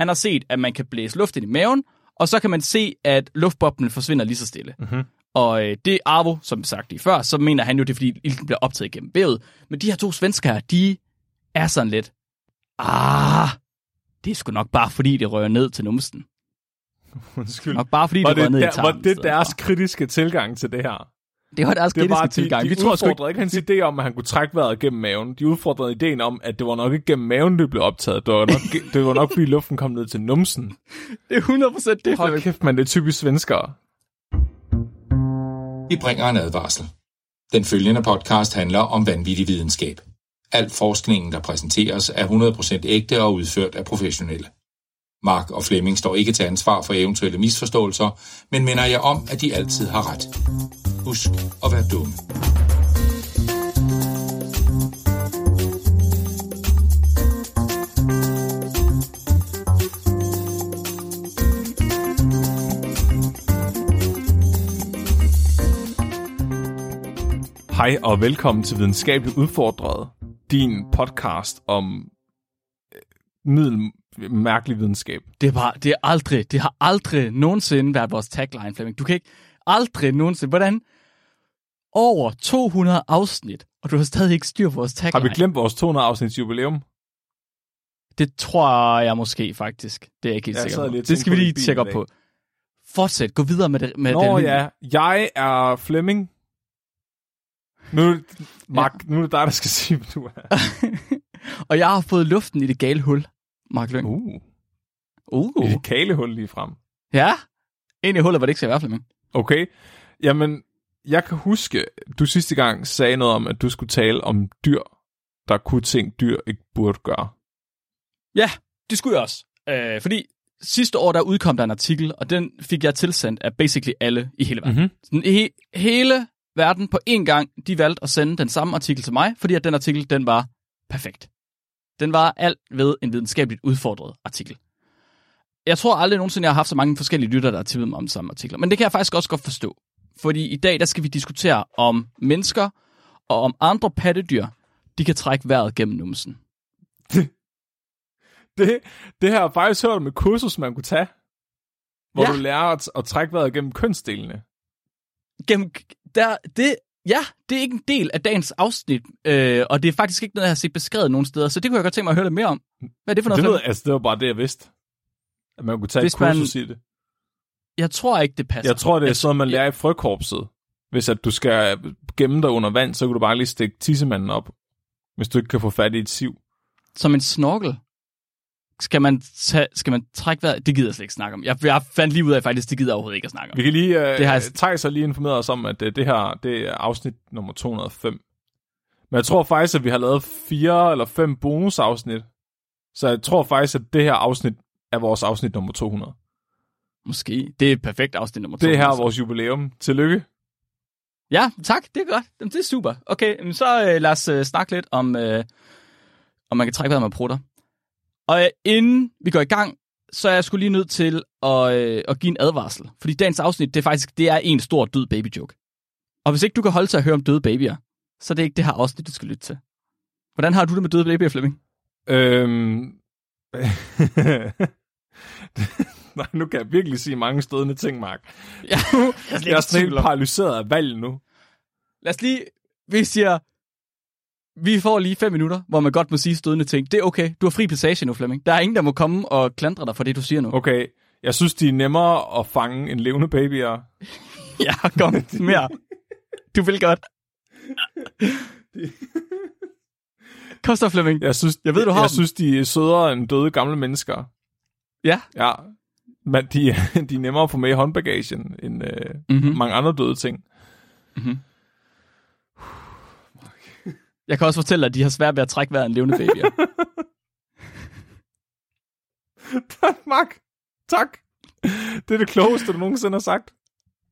Han har set, at man kan blæse luft ind i maven, og så kan man se, at luftboblen forsvinder lige så stille. Mhm. Og øh, det er Arvo, som sagt lige før, så mener han jo, det er fordi ilten bliver optaget gennem vævet. Men de her to svensker her, de er sådan lidt, ah, det er sgu nok bare fordi, det rører ned til numsen. Undskyld. Nok bare fordi, Var det, rører det, ned i der, tarmen. var i det deres for. kritiske tilgang til det her? Det var deres kritiske bare, de, tilgang. de Vi tror udfordrede ikke hans idé om, at han kunne trække vejret gennem maven. De udfordrede ideen om, at det var nok ikke gennem maven, det blev optaget. Det var nok, det var nok fordi luften kom ned til numsen. det er 100% det. Hold kæft, man, det er typisk svenskere. Vi bringer en advarsel. Den følgende podcast handler om vanvittig videnskab. Al forskningen, der præsenteres, er 100% ægte og udført af professionelle. Mark og Flemming står ikke til ansvar for eventuelle misforståelser, men minder jeg om, at de altid har ret. Husk at være dumme. Hej og velkommen til Videnskabeligt Udfordret, din podcast om øh, middel mærkelig videnskab. Det er bare, det er aldrig, det har aldrig nogensinde været vores tagline, Flemming. Du kan ikke, aldrig nogensinde, hvordan? Over 200 afsnit, og du har stadig ikke styr på vores Har tagline. vi glemt vores 200 afsnits jubilæum? Det tror jeg måske faktisk. Det er jeg ikke helt Jeg sikker på. Det skal vi lige tjekke op på. Fortsæt, gå videre med det. Med Nå den ja, jeg er Flemming. Nu, Mark, nu er det dig, der skal sige, hvad du er. og jeg har fået luften i det gale hul, Mark Lyng. Uh, Uh. et kalehul lige frem. Ja, ind i hullet, hvor det ikke skal være, Flemming. Okay, jamen, jeg kan huske, du sidste gang sagde noget om, at du skulle tale om dyr, der kunne ting, dyr ikke burde gøre. Ja, det skulle jeg også. Øh, fordi sidste år, der udkom der en artikel, og den fik jeg tilsendt af basically alle i hele verden. Mhm. Sådan, he- hele verden på én gang, de valgte at sende den samme artikel til mig, fordi at den artikel, den var perfekt. Den var alt ved en videnskabeligt udfordret artikel. Jeg tror aldrig nogensinde, jeg har haft så mange forskellige lytter, der har tippet mig om samme artikler. Men det kan jeg faktisk også godt forstå. Fordi i dag, der skal vi diskutere om mennesker og om andre pattedyr, de kan trække vejret gennem numsen. Det, det har jeg faktisk hørt om et kursus, man kunne tage, hvor Ja. du lærer at, at trække vejret gennem kønsdelene. gennem, der, det, ja, det er ikke en del af dagens afsnit, øh, og det er faktisk ikke noget, jeg har set beskrevet nogen steder, så det kunne jeg godt tænke mig at høre lidt mere om. Hvad er det for noget? Det, ved, altså, det var bare det, jeg vidste. At man kunne tage Hvis et kursus man- i det. Jeg tror ikke, det passer. Jeg tror, det er Jeg- sådan, man lærer i frøkorpset. Hvis at du skal gemme dig under vand, så kan du bare lige stikke tissemanden op. Hvis du ikke kan få fat i et siv. Som en snorkel. Skal man, tage, skal man trække vejret? Det gider jeg slet ikke snakke om. Jeg, jeg fandt lige ud af, faktisk, det gider jeg overhovedet ikke at snakke om. Vi kan lige... Uh, Det det har jeg- Thijs har lige informeret os om, at uh, det her det er afsnit nummer 205. Men jeg tror faktisk, at vi har lavet fire eller fem bonusafsnit. Så jeg tror faktisk, at det her afsnit er vores afsnit nummer 200. Måske. Det er et perfekt afsnit nummer to. Det er her altså. vores jubilæum. Tillykke. Ja, tak. Det er godt. Jamen, det er super. Okay, så øh, lad os øh, snakke lidt om, øh, om man kan trække vejret med prutter. Og øh, inden vi går i gang, så er jeg skulle lige nødt til at, øh, at give en advarsel. Fordi dagens afsnit, det er faktisk det er en stor død baby joke. Og hvis ikke du kan holde til at høre om døde babyer, så er det ikke det her afsnit, du skal lytte til. Hvordan har du det med døde babyer, Flemming? Øhm... Nej, nu kan jeg virkelig sige mange stødende ting, Mark. Ja, Jeg er sådan helt paralyseret af valg nu. Lad os lige, vi siger, vi får lige fem minutter, hvor man godt må sige stødende ting. Det er okay. Du har fri passage nu, Flemming. Der er ingen, der må komme og klandre dig for det, du siger nu. Okay, jeg synes, de er nemmere at fange en levende babyer. Ja, kom mere. Du vil godt. Kom så, Flemming. Jeg synes, Jeg ved, du har jeg dem. synes, de er sødere end døde gamle mennesker. Ja. Ja, men de, de er nemmere at få med i håndbagagen end øh, Mm-hmm. mange andre døde ting. Jeg kan også fortælle dig, at de har svært ved at trække vejret en levende baby. tak, Mark. Tak. Det er det klogeste, du nogensinde har sagt.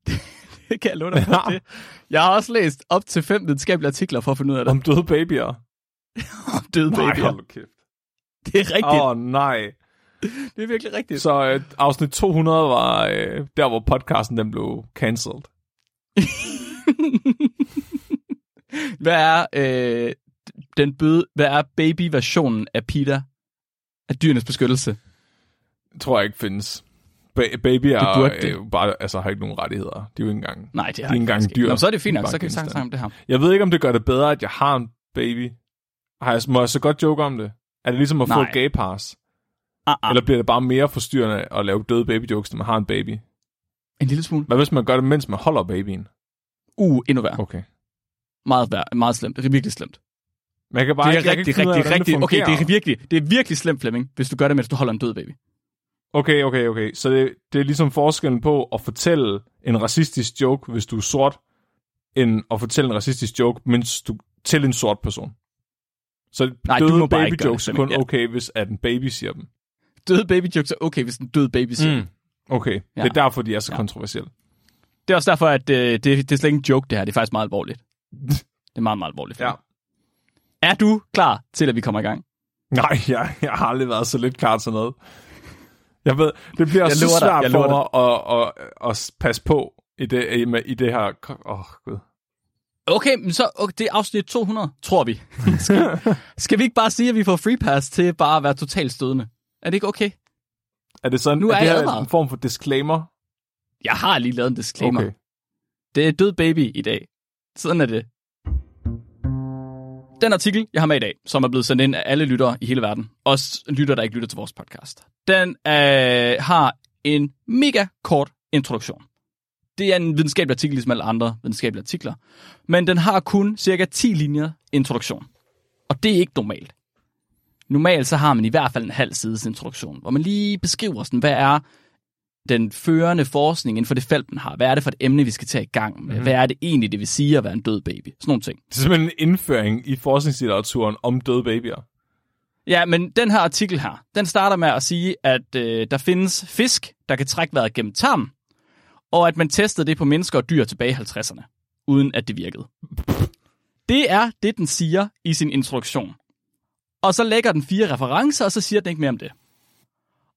det kan jeg love dig for. Ja. Det. Jeg har også læst op til fem videnskabelige artikler for at finde ud af det. Om døde babyer. Om døde Nej, babyer. nu kæft. Det er rigtigt. Åh, oh, nej. Det er virkelig rigtigt. Så øh, afsnit 200 var øh, der, hvor podcasten den blev cancelled. Hvad er øh, den bøde, hvad er baby-versionen af PETA? Af dyrenes beskyttelse? tror jeg ikke findes. Ba- babyer burde det. er jo bare, altså, har ikke nogen rettigheder. De er jo ikke engang... Nej, det De har er ikke engang dyr. Nå, så er det fint De er nok, så kan vi sagtens snakke om det her. Jeg ved ikke, om det gør det bedre, at jeg har en baby. Har jeg, må jeg så godt joke om det? Er det ligesom at få Nej. et gay pass? Ah, ah. Eller bliver det bare mere forstyrrende at lave døde baby jokes, når man har en baby? En lille smule. Hvad hvis man gør det, mens man holder babyen? Uh, endnu værre. Okay. Meget, værre. meget slemt. Det er virkelig slemt. Man kan bare det er ikke, rigtig, finde ud rigtig, rigtig... Okay, det er virkelig, det er virkelig slemt, Flemming, hvis du gør det, mens du holder en død baby. Okay, okay, okay. Så det, det er ligesom forskellen på at fortælle en racistisk joke, hvis du er sort, end at fortælle en racistisk joke, mens du til en sort person. Så Nej, du døde må bare baby ikke jokes er det, kun Flemming. Ja. okay, hvis at en baby siger dem. Døde baby jokes er okay, hvis en død baby siger. Mm. Okay. Ja. det er derfor, de er så Ja. kontroversielle. Det er også derfor, at øh, det, det er slet ikke en joke, det her. Det er faktisk meget alvorligt. Det er meget, meget alvorligt. Ja. Er du klar til, at vi kommer i gang? Nej, jeg, jeg har aldrig været så lidt klar til noget. Jeg ved, det bliver Jeg så dig, svært jeg for mig at, at, at passe på i det, i, med- i det her... Åh, oh, gud. Okay, men så okay, det er afsnit 200, tror vi. skal, skal vi ikke bare sige, at vi får free pass til bare at være totalt stødende? Er det ikke okay? Er det sådan, Nu er er det her en form for disclaimer? Jeg har lige lavet en disclaimer. Okay. Det er død baby i dag. Sådan er det. Den artikel, jeg har med i dag, som er blevet sendt ind af alle lyttere i hele verden, også lyttere, der ikke lytter til vores podcast, den øh, har en mega kort introduktion. Det er en videnskabelig artikel, ligesom alle andre videnskabelige artikler, men den har kun cirka 10 linjer introduktion. Og det er ikke normalt. Normalt så har man i hvert fald en halv sides introduktion, hvor man lige beskriver sådan, hvad er den førende forskning inden for det felt, man har. Hvad er det for et emne, vi skal tage i gang med? Mm-hmm. Hvad er det egentlig, det vil sige at være en død baby? Sådan nogle ting. Det er simpelthen en indføring i forskningslitteraturen om døde babyer. Ja, men den her artikel her, den starter med at sige, at øh, der findes fisk, der kan trække vejret gennem tarmen, og at man testede det på mennesker og dyr tilbage i 50'erne, uden at det virkede. Det er det, den siger i sin introduktion. Og så lægger den fire referencer, og så siger den ikke mere om det.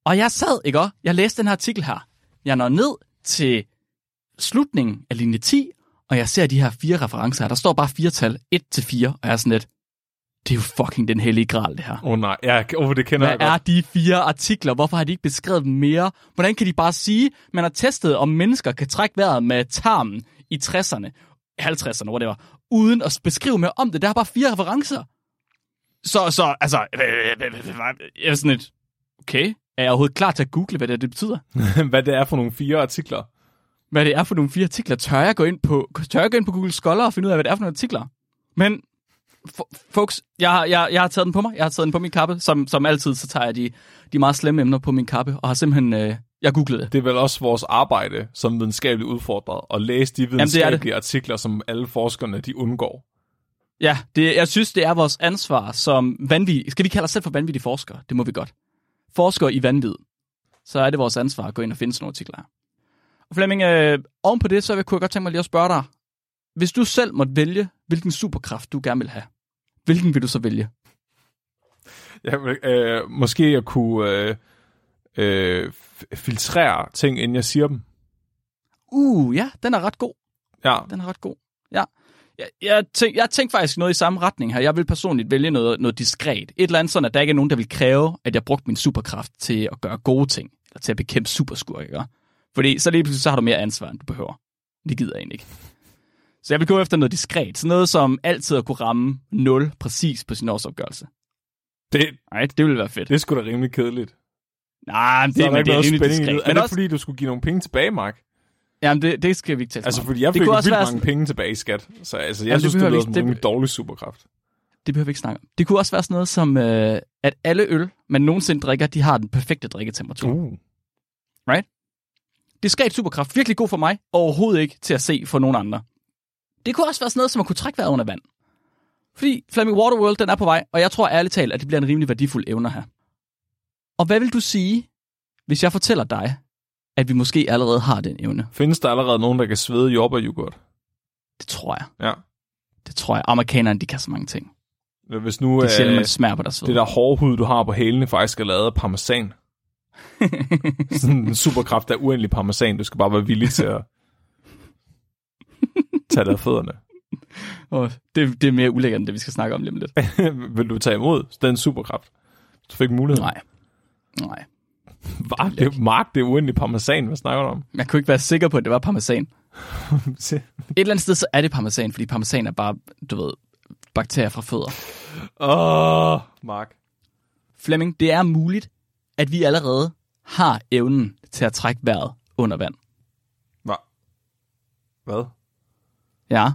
Og jeg sad, ikke også? Jeg læste den her artikel her. Jeg når ned til slutningen af linje 10, og jeg ser de her fire referencer her. Der står bare fire tal, 1 til 4, og jeg er sådan lidt, det er jo fucking den hellige gral, det her. Åh oh, nej, ja, oh, det kender Hvad jeg er godt. de fire artikler? Hvorfor har de ikke beskrevet dem mere? Hvordan kan de bare sige, man har testet, om mennesker kan trække vejret med tarmen i 60'erne, 50'erne, whatever, uden at beskrive mere om det? Der er bare fire referencer. Så, så, altså, jeg er sådan et, okay, er jeg overhovedet klar til at google, hvad det, det betyder? Hvad det er for nogle fire artikler. Hvad det er for nogle fire artikler? Tør jeg gå ind på, tør jeg gå ind på Google Scholar og finde ud af, hvad det er for nogle artikler? Men, folks, jeg, har- jeg, jeg har taget den på mig. Jeg har taget den på min kappe. Som, som altid, så tager jeg de, de meget slemme emner på min kappe, og har simpelthen, øh, jeg googlede det. Det er vel også vores arbejde som videnskabeligt udfordret, at læse de det. videnskabelige artikler, som alle forskerne de undgår. Ja, det, jeg synes, det er vores ansvar som vanvittige, skal vi kalde os selv for vanvittige forskere? Det må vi godt. Forskere i vanvid. Så er det vores ansvar at gå ind og finde sådan nogle artikler. Og Flemming, øh, oven på det, så vil- kunne jeg godt tænke mig lige at spørge dig. Hvis du selv måtte vælge, hvilken superkraft du gerne vil have, hvilken vil du så vælge? Jeg vil, øh, måske at kunne øh, øh, filtrere ting, inden jeg siger dem. Uh, ja, den er ret god. Ja, Den er ret god. Ja. Jeg, jeg, tænk, jeg tænkte faktisk noget i samme retning her. Jeg vil personligt vælge noget, noget diskret. Et eller andet sådan, at der ikke er nogen, der vil kræve, at jeg brugte min superkraft til at gøre gode ting. Eller til at bekæmpe superskurke. ikke? Fordi så lige pludselig så har du mere ansvar, end du behøver. Det gider jeg egentlig ikke. Så jeg vil gå efter noget diskret. Sådan noget som altid at kunne ramme 0 præcis på sin årsopgørelse. det, Nej, det ville være fedt. det er sgu da rimelig kedeligt. Nej, men Det, så er men det er rimelig diskret. det. Er Men det også, fordi, du skulle give nogle penge tilbage, Mark? Jamen, det, det skal vi ikke tale så Altså, fordi jeg Det fik kunne jo også vildt være mange penge tilbage i skat. Så altså, jeg Jamen, det synes, det vi lyder som en det- dårlig superkraft. Det behøver vi ikke snakke om. Det kunne også være sådan noget som, øh, at alle øl, man nogensinde drikker, de har den perfekte drikketemperatur. Uh. Diskret superkraft, virkelig god for mig, overhovedet ikke til at se for nogen andre. Det kunne også være sådan noget, som at kunne trække vejret under vand. Fordi Flaming Waterworld, den er på vej, og jeg tror ærligt talt, at det bliver en rimelig værdifuld evne her. Og hvad vil du sige, hvis jeg fortæller dig, at vi måske allerede har den evne? Findes der allerede nogen, der kan svede jordbæryoghurt? Det tror jeg. Ja. Det tror jeg. Amerikanerne, de kan så mange ting. Hvis nu Det er sjældent, øh, man smager på deres sved. det der hårde hud, du har på hælene, faktisk er lavet af parmesan. Sådan en superkraft af uendelig parmesan. Du skal bare være villig til at tage det af fødderne. Åh, det, det er mere ulækkert, end det vi skal snakke om lige om lidt. Vil du tage imod den superkraft? Du fik mulighed. Nej. Nej. Var det, Mark, det er uendelig parmesan, hvad snakker du om? Jeg kunne ikke være sikker på, at det var parmesan. Et eller andet sted, så er det parmesan, fordi parmesan er bare, du ved, bakterier fra fødder. Åh, oh, Mark. Flemming, det er muligt, at vi allerede har evnen til at trække vejret under vand. Hvad? Hvad? Ja.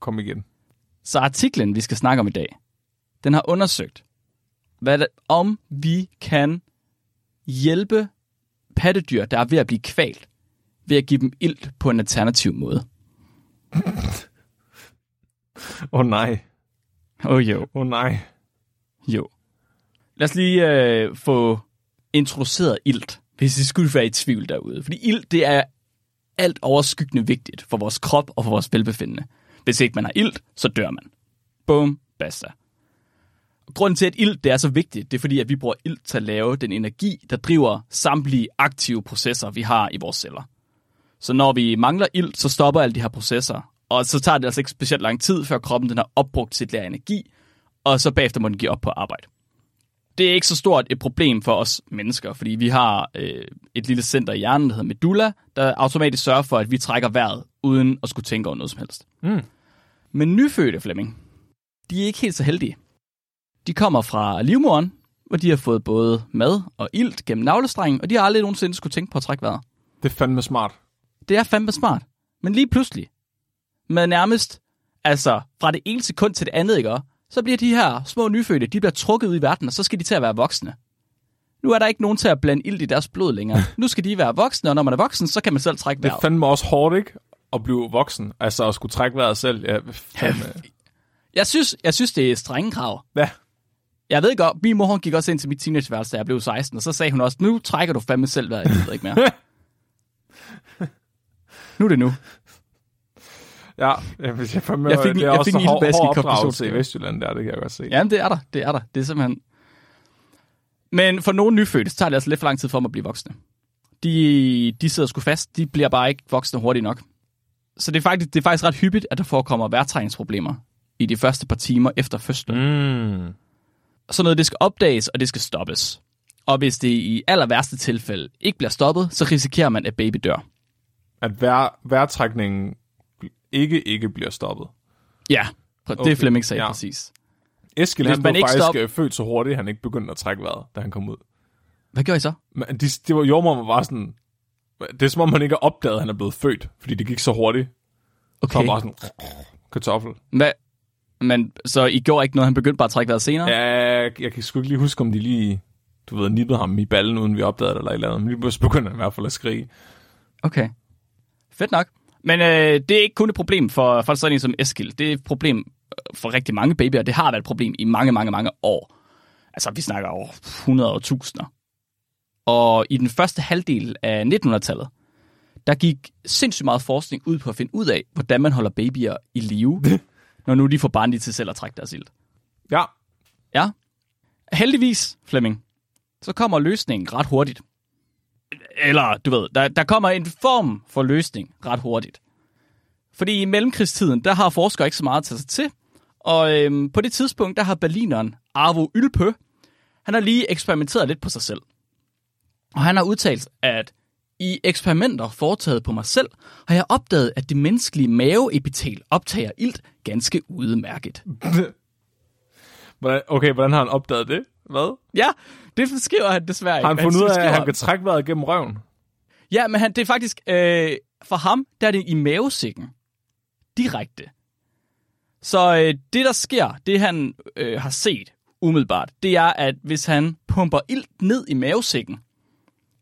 Kom igen. Så artiklen, vi skal snakke om i dag, den har undersøgt, hvad det, om vi kan hjælpe pattedyr, der er ved at blive kvalt, ved at give dem ilt på en alternativ måde. Åh oh, nej. Åh oh, jo, Åh oh, nej. jo. Lad os lige øh, få introduceret ilt, hvis I skulle være i tvivl derude. Fordi ilt, det er alt overskyggende vigtigt for vores krop og for vores velbefindende. Hvis ikke man har ilt, så dør man. Boom, basta. Grunden til, at ilt det er så vigtigt, det er fordi, at vi bruger ilt til at lave den energi, der driver samtlige aktive processer, vi har i vores celler. Så når vi mangler ilt, så stopper alle de her processer. Og så tager det altså ikke specielt lang tid, før kroppen den har opbrugt sit lærer energi, og så bagefter må den give op på arbejde. Det er ikke så stort et problem for os mennesker, fordi vi har øh, et lille center i hjernen, der hedder medulla, der automatisk sørger for, at vi trækker vejret, uden at skulle tænke over noget som helst. Mm. Men nyfødte Flemming, de er ikke helt så heldige. De kommer fra livmoderen, hvor de har fået både mad og ilt gennem navlestrengen, og de har aldrig nogensinde skulle tænke på at trække vejret. Det er fandme smart. Det er fandme smart. Men lige pludselig, med nærmest, altså fra det ene sekund til det andet, ikke? så bliver de her små nyfødte, de bliver trukket ud i verden, og så skal de til at være voksne. Nu er der ikke nogen til at blande ild i deres blod længere. Nu skal de være voksne, og når man er voksen, så kan man selv trække Det er vejret. fandme også hårdt, ikke? At blive voksen. Altså at skulle trække vejret selv. Ja, fandme. Jeg synes, jeg synes, det er strenge krav. Ja. Jeg ved godt, min mor hun gik også ind til mit teenageværelse, da jeg blev 16, og så sagde hun også, nu trækker du fandme selv vejret, jeg gider ikke mere. nu er det nu. Ja, jeg, jeg, fandme, Jeg fik en- det er jeg også fik en hård, hård opdragelse i. Vestjylland, der, det kan jeg godt se. Jamen, det er der. Det er der. Det er simpelthen... Men for nogle nyfødte, så tager det altså lidt for lang tid for dem at blive voksne. De, de sidder sgu fast. De bliver bare ikke voksne hurtigt nok. Så det er, faktisk, det er faktisk ret hyppigt, at der forekommer vejrtrækningsproblemer i de første par timer efter fødslen. Mm. Sådan noget, det skal opdages, og det skal stoppes. Og hvis det i aller værste tilfælde ikke bliver stoppet, så risikerer man, at baby dør. At vær, vejrtrækningen ikke ikke bliver stoppet. Ja, det Okay, er Flemming sagde ja. præcis. Eskild, Hvis han man blev faktisk stop- stop... født så hurtigt, at han ikke begyndte at trække vejret, da han kom ud. Hvad gjorde I så? Men de, det var jordmor var bare sådan... Det er som om, han ikke har opdaget, at han er blevet født, fordi det gik så hurtigt. Så Okay. han bare sådan... Kartoffel. Hvad? Men så I gjorde ikke noget, han begyndte bare at trække vejret senere? Ja, jeg, jeg kan sgu ikke lige huske, om de lige... Du ved, nippede ham i ballen, uden vi opdagede det eller et eller andet. Men lige pludselig begyndte han i hvert fald at skrige. Okay. Fedt nok. Men øh, det er ikke kun et problem for, for sådan som Eskild. Det er et problem øh, for rigtig mange babyer. Det har været et problem i mange, mange, mange år. Altså, vi snakker over 100 og tusinder. Og i den første halvdel af 1900-tallet, der gik sindssygt meget forskning ud på at finde ud af, hvordan man holder babyer i live, når nu de får barnlige til selv at trække deres ild. Ja, Ja. Heldigvis, Flemming, så kommer løsningen ret hurtigt. Eller, du ved, der, der kommer en form for løsning ret hurtigt. Fordi i mellemkrigstiden, der har forskere ikke så meget at tage sig til. Og øhm, på det tidspunkt, der har berlineren Arvo Ylpø, han har lige eksperimenteret lidt på sig selv. Og han har udtalt, at i eksperimenter foretaget på mig selv, har jeg opdaget, at det menneskelige maveepitel optager ilt ganske udmærket. hvordan, okay, hvordan har han opdaget det? Hvad? Ja, det skriver han desværre ikke. Har han fundet ud af, at han kan trække vejret gennem røven? Ja, men han, det er faktisk, øh, for ham, der er det i mavesækken. Direkte. Så øh, det, der sker, det han øh, har set umiddelbart, det er, at hvis han pumper ilt ned i mavesækken,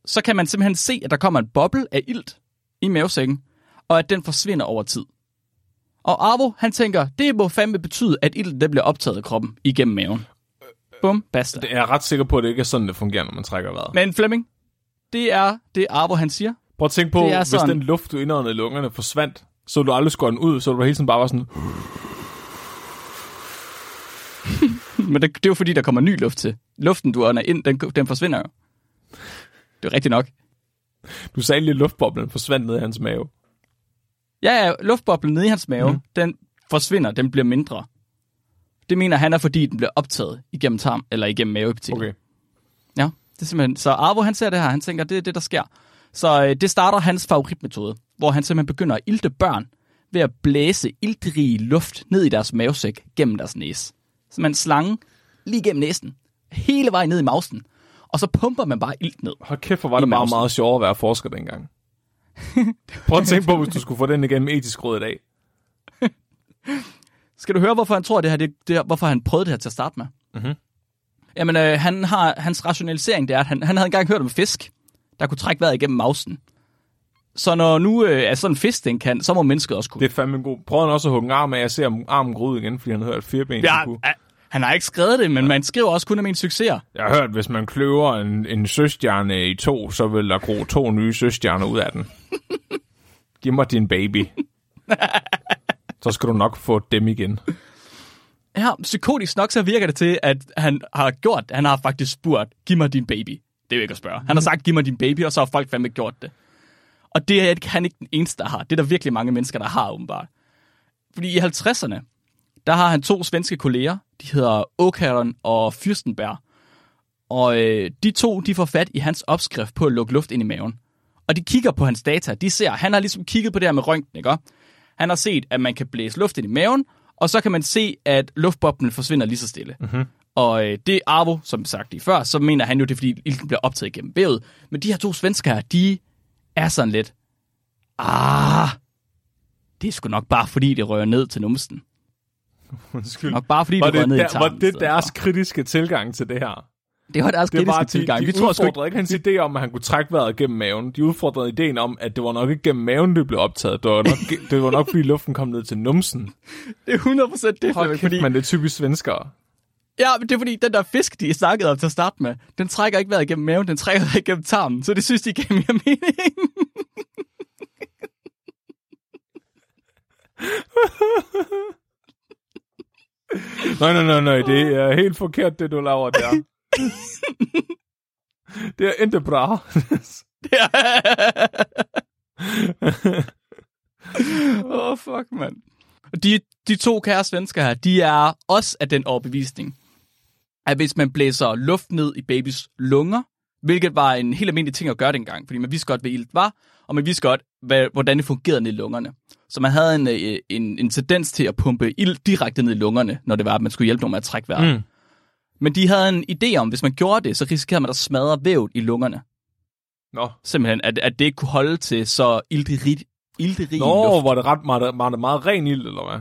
så kan man simpelthen se, at der kommer en boble af ilt i mavesækken, og at den forsvinder over tid. Og Arvo, han tænker, det må fandme betyde, at ilten den bliver optaget af kroppen igennem maven. Bum, basta. Det er jeg ret sikker på, at det ikke er sådan, det fungerer, når man trækker vejret. Men Flemming, det er det Arvo, han siger. Prøv at tænke på, hvis den luft, du indåndede i lungerne, forsvandt, så du aldrig skåre den ud, så du hele tiden bare være sådan... Men det, det er jo fordi, der kommer ny luft til. Luften, du ånder ind, den, den forsvinder jo. Det er rigtigt nok. Du sagde lige, at luftboblen forsvandt ned i hans mave. Ja, ja, luftboblen nede i hans mave, mm. den forsvinder, den bliver mindre. Det mener han er, fordi den bliver optaget igennem tarm, eller igennem maveepitelet. Okay. Ja, Det er simpelthen, så Arvo han ser det her, han tænker, det er det, der sker. Så øh, det starter hans favoritmetode, hvor han simpelthen begynder at ilte børn ved at blæse iltrig luft ned i deres mavesæk gennem deres næse. Så man slange lige gennem næsen, hele vejen ned i mausen, og så pumper man bare ilt ned. Hold kæft, hvor var det meget, meget sjovere at være forsker dengang. Prøv at tænke på, hvis du skulle få den igennem etisk råd i dag. Skal du høre, hvorfor han tror, det her, det, det, her- hvorfor han prøvede det her til at starte med? Mhm. Jamen, øh, han har, hans rationalisering, det er, at han, han havde engang hørt om fisk, der kunne trække vejret igennem mausen. Så når nu øh, er sådan en fisk, den kan, så må mennesket også kunne. Det er fandme en god. Prøv han også at hugge en arm af. Jeg ser om armen gå ud igen, fordi han havde hørt fire ben. ja, kunne. Han har ikke skrevet det, men man skriver også kun om ens succeser. Jeg har hørt, hvis man kløver en, en søstjerne i to, så vil der gro to nye søstjerner ud af den. Giv mig din baby. så skal du nok få dem igen. Ja, psykotisk nok så virker det til, at han har gjort, han har faktisk spurgt, giv mig din baby. Det er jo ikke at spørge. Han har sagt, giv mig din baby, og så har folk fandme gjort det. Og det er han ikke den eneste, der har. Det er der virkelig mange mennesker, der har åbenbart. Fordi i 50'erne, der har han to svenske kolleger. De hedder Åkæren og Fyrstenberg. Og øh, de to, de får fat i hans opskrift på at lukke luft ind i maven. Og de kigger på hans data. De ser, han har ligesom kigget på det her med røntgen, ikke? Han har set, at man kan blæse luft ind i maven, og så kan man se, at luftboblen forsvinder lige så stille. Mm-hmm. Og øh, det er Arvo, som sagt lige før, så mener han jo, det er fordi ilten bliver optaget gennem vævet. Men de her to svensker her, de er sådan lidt, ah, det er sgu nok bare fordi, det rører ned til numsen. Undskyld. Nok bare fordi, Var det det, ned i der, tarmen. var i det deres for. kritiske tilgang til det her? Det var deres Det var, kritiske de, tilgang. de Vi tror sgu ikke, udfordrede hans idé om, at han kunne trække vejret gennem maven. De udfordrede ideen om, at det var nok ikke gennem maven, det blev optaget. Det var nok, det var nok fordi luften kom ned til numsen. det er 100% det, Hold fordi, men det er typisk svenskere. Ja, men det er fordi, den der fisk, de snakkede om til at starte med, den trækker ikke vejret igennem maven, den trækker vejret igennem tarmen, så det synes de giver mere mening. Nej, nej, nej, nej, det er helt forkert, det du laver der. det er ikke bra. Åh, oh, fuck, mand. De, de to kære svensker her, de er også af den overbevisning, at hvis man blæser luft ned i babys lunger, hvilket var en helt almindelig ting at gøre dengang, fordi man vidste godt, hvad ilt var, og man vidste godt, hvad, hvordan det fungerede ned i lungerne. Så man havde en, øh, en, en tendens til at pumpe ilt direkte ned i lungerne, når det var, at man skulle hjælpe nogen med at trække vejret. Mm. Men de havde en idé om, hvis man gjorde det, så risikerede man at smadre vævet i lungerne. Nå, Simpelthen, at, at det ikke kunne holde til så ilterig, ilterig Nå luft. var det ret var det meget ren ild, eller hvad?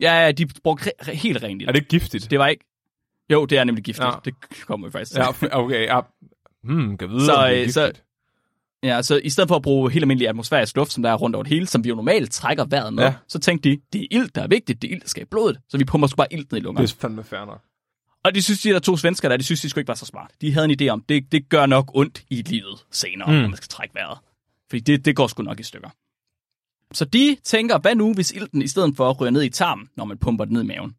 Ja, ja, de brugte re- re- helt rent ilt. Er det ikke giftigt? Det var ikke... Jo, det er nemlig giftigt. Ja. Det kommer vi faktisk til. Ja, okay, ja. Hmm, kan vide, Så, det er øh, så-. Ja, så i stedet for at bruge helt almindelig atmosfærisk luft, som der er rundt over det hele, som vi jo normalt trækker vejret med, Ja. så tænkte de, det er ilt, der er vigtigt, det er ilt, der skal i blodet, så vi pumper sgu bare ilt ned i lungerne. Det er fandme fair nok. Og de synes, de der to svensker der, de synes, de skulle ikke være så smart. De havde en idé om, det, det gør nok ondt i livet senere, Mm. mm. når man skal trække vejret. Fordi det, det går sgu nok i stykker. Så de tænker, hvad nu, hvis ilten i stedet for ryger ned i tarmen, når man pumper den ned i maven?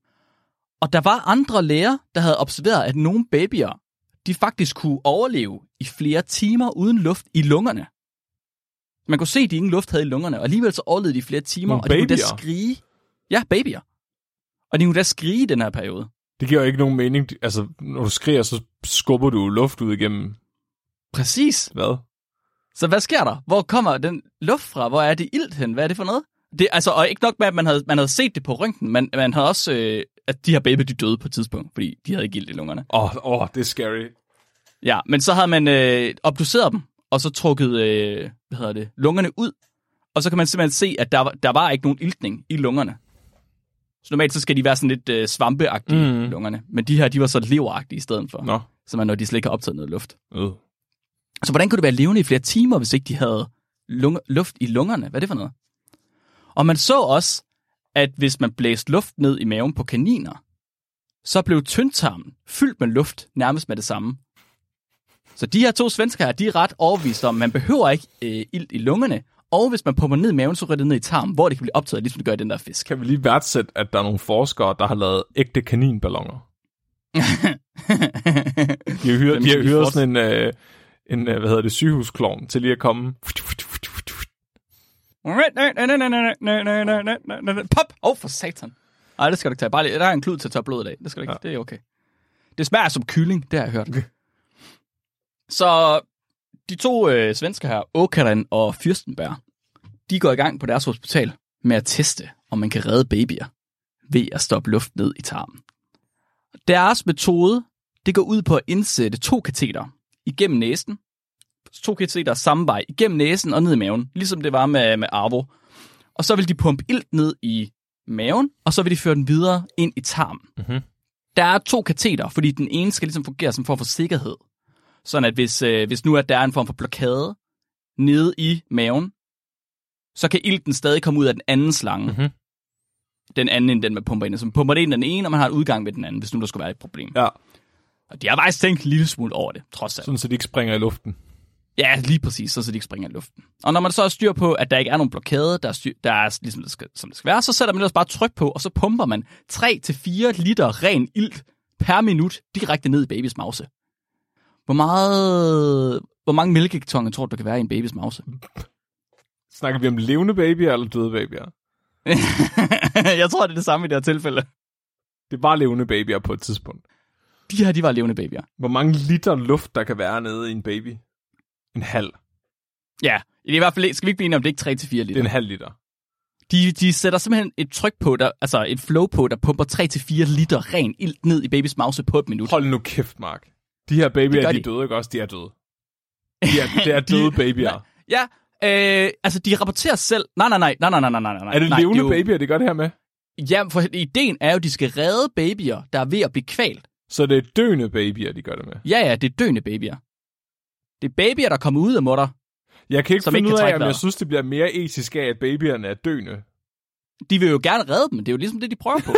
Og der var andre læger, der havde observeret, at nogle babyer, de faktisk kunne overleve i flere timer uden luft i lungerne. Man kunne se, at de ingen luft havde i lungerne, og alligevel så overlevede de i flere timer, Nogle og de kunne da babyer? skrige. Ja, babyer. Og de kunne da skrige i den her periode. Det giver jo ikke nogen mening. Altså, når du skriger, så skubber du luft ud igennem Præcis. hvad? Så hvad sker der? Hvor kommer den luft fra? Hvor er det ilt hen? Hvad er det for noget? Det, altså, og ikke nok med, at man havde, man havde set det på røntgen, men man havde også, øh, at de her baby, de døde på et tidspunkt, fordi de havde ikke ilt i lungerne. Åh, oh, oh, det er scary. Ja, men så havde man øh, obduceret dem, og så trukket, øh, hvad hedder det, lungerne ud, og så kan man simpelthen se, at der, var- der var ikke nogen iltning i lungerne. Så normalt så skal de være sådan lidt øh, svampeagtige, mm. lungerne. Men de her, de var så leveragtige i stedet for. Nå. Så man, når de slet ikke har optaget noget luft. Øh. Så hvordan kunne det være levende i flere timer, hvis ikke de havde lunge, luft i lungerne? Hvad er det for noget? Og man så også, at hvis man blæste luft ned i maven på kaniner, så blev tyndtarmen fyldt med luft nærmest med det samme. Så de her to svensker her, de er ret overbeviste om, at man behøver ikke øh, ilt i lungerne, og hvis man pumper ned i maven, så ryger det ned i tarmen, hvor det kan blive optaget, ligesom det gør i den der fisk. Kan vi lige værdsætte, at der er nogle forskere, der har lavet ægte kaninballoner? De har hyret, de har hyret sådan en, øh, en øh, hvad hedder det, sygehusklovn til lige at komme. Pop! Åh, oh, for satan. Nej, det skal du ikke tage. Bare lige, der er en klud til at tørre blodet af. Det skal du ikke. Ja. Det er okay. Det smager som kylling, det har jeg hørt. Så de to øh, svensker her, Åkeren og Fürstenberg, de går i gang på deres hospital med at teste, om man kan redde babyer ved at stoppe luft ned i tarmen. Deres metode, det går ud på at indsætte to kateter igennem næsen. To kateter samme vej, igennem næsen og ned i maven, ligesom det var med, med Arvo. Og så vil de pumpe ilt ned i maven, og så vil de føre den videre ind i tarmen. Mhm. Der er to kateter, fordi den ene skal ligesom fungere som form for sikkerhed. Sådan at hvis, øh, hvis nu at der er en form for blokade nede i maven, så kan ilten stadig komme ud af den anden slange. Mhm. Den anden end den, man pumper ind. Så man pumper det ind den ene, og man har en udgang ved den anden, hvis nu der skulle være et problem. Ja, Og de har faktisk tænkt en lille smule over det, trods alt. sådan så de ikke springer i luften. Ja, lige præcis, så, så de ikke springer i luften. Og når man så har styr på, at der ikke er nogen blokade, der er, styr, der er ligesom det skal, som det skal være, så sætter man ellers bare tryk på, og så pumper man 3-4 liter ren ilt per minut direkte ned i babys mause. Hvor meget... Hvor mange mælkekartoner tror du, der kan være i en babys mause? Snakker vi om levende babyer eller døde babyer? jeg tror, det er det samme i det her tilfælde. Det er bare levende babyer på et tidspunkt. De her, de var levende babyer. Hvor mange liter luft, der kan være nede i en baby? En halv. Ja, det er i hvert fald, skal vi ikke blive enige om, det er ikke 3-4 Det er liter. en halv liter. De, de sætter simpelthen et tryk på, der, altså et flow på, der pumper 3-4 liter ren ilt ned i babys mause på et minut. Hold nu kæft, Mark. De her babyer, Det de er de. døde, ikke også? De er døde. De er, det er døde babyer. Ja, øh, altså de rapporterer selv... Nej, nej, nej, nej, nej, nej, nej, nej. Er det nej, levende jo- babyer, de gør det her med? Ja, for ideen er jo, at de skal redde babyer, der er ved at blive kvalt. Så det er døende babyer, de gør det med. Ja, ja, det er døende babyer. Det er babyer, der kommer ud af mutter. Jeg kan ikke finde ikke ud af, om jeg synes, det bliver mere etisk af, at babyerne er døende. De vil jo gerne redde dem, det er jo ligesom det, de prøver på.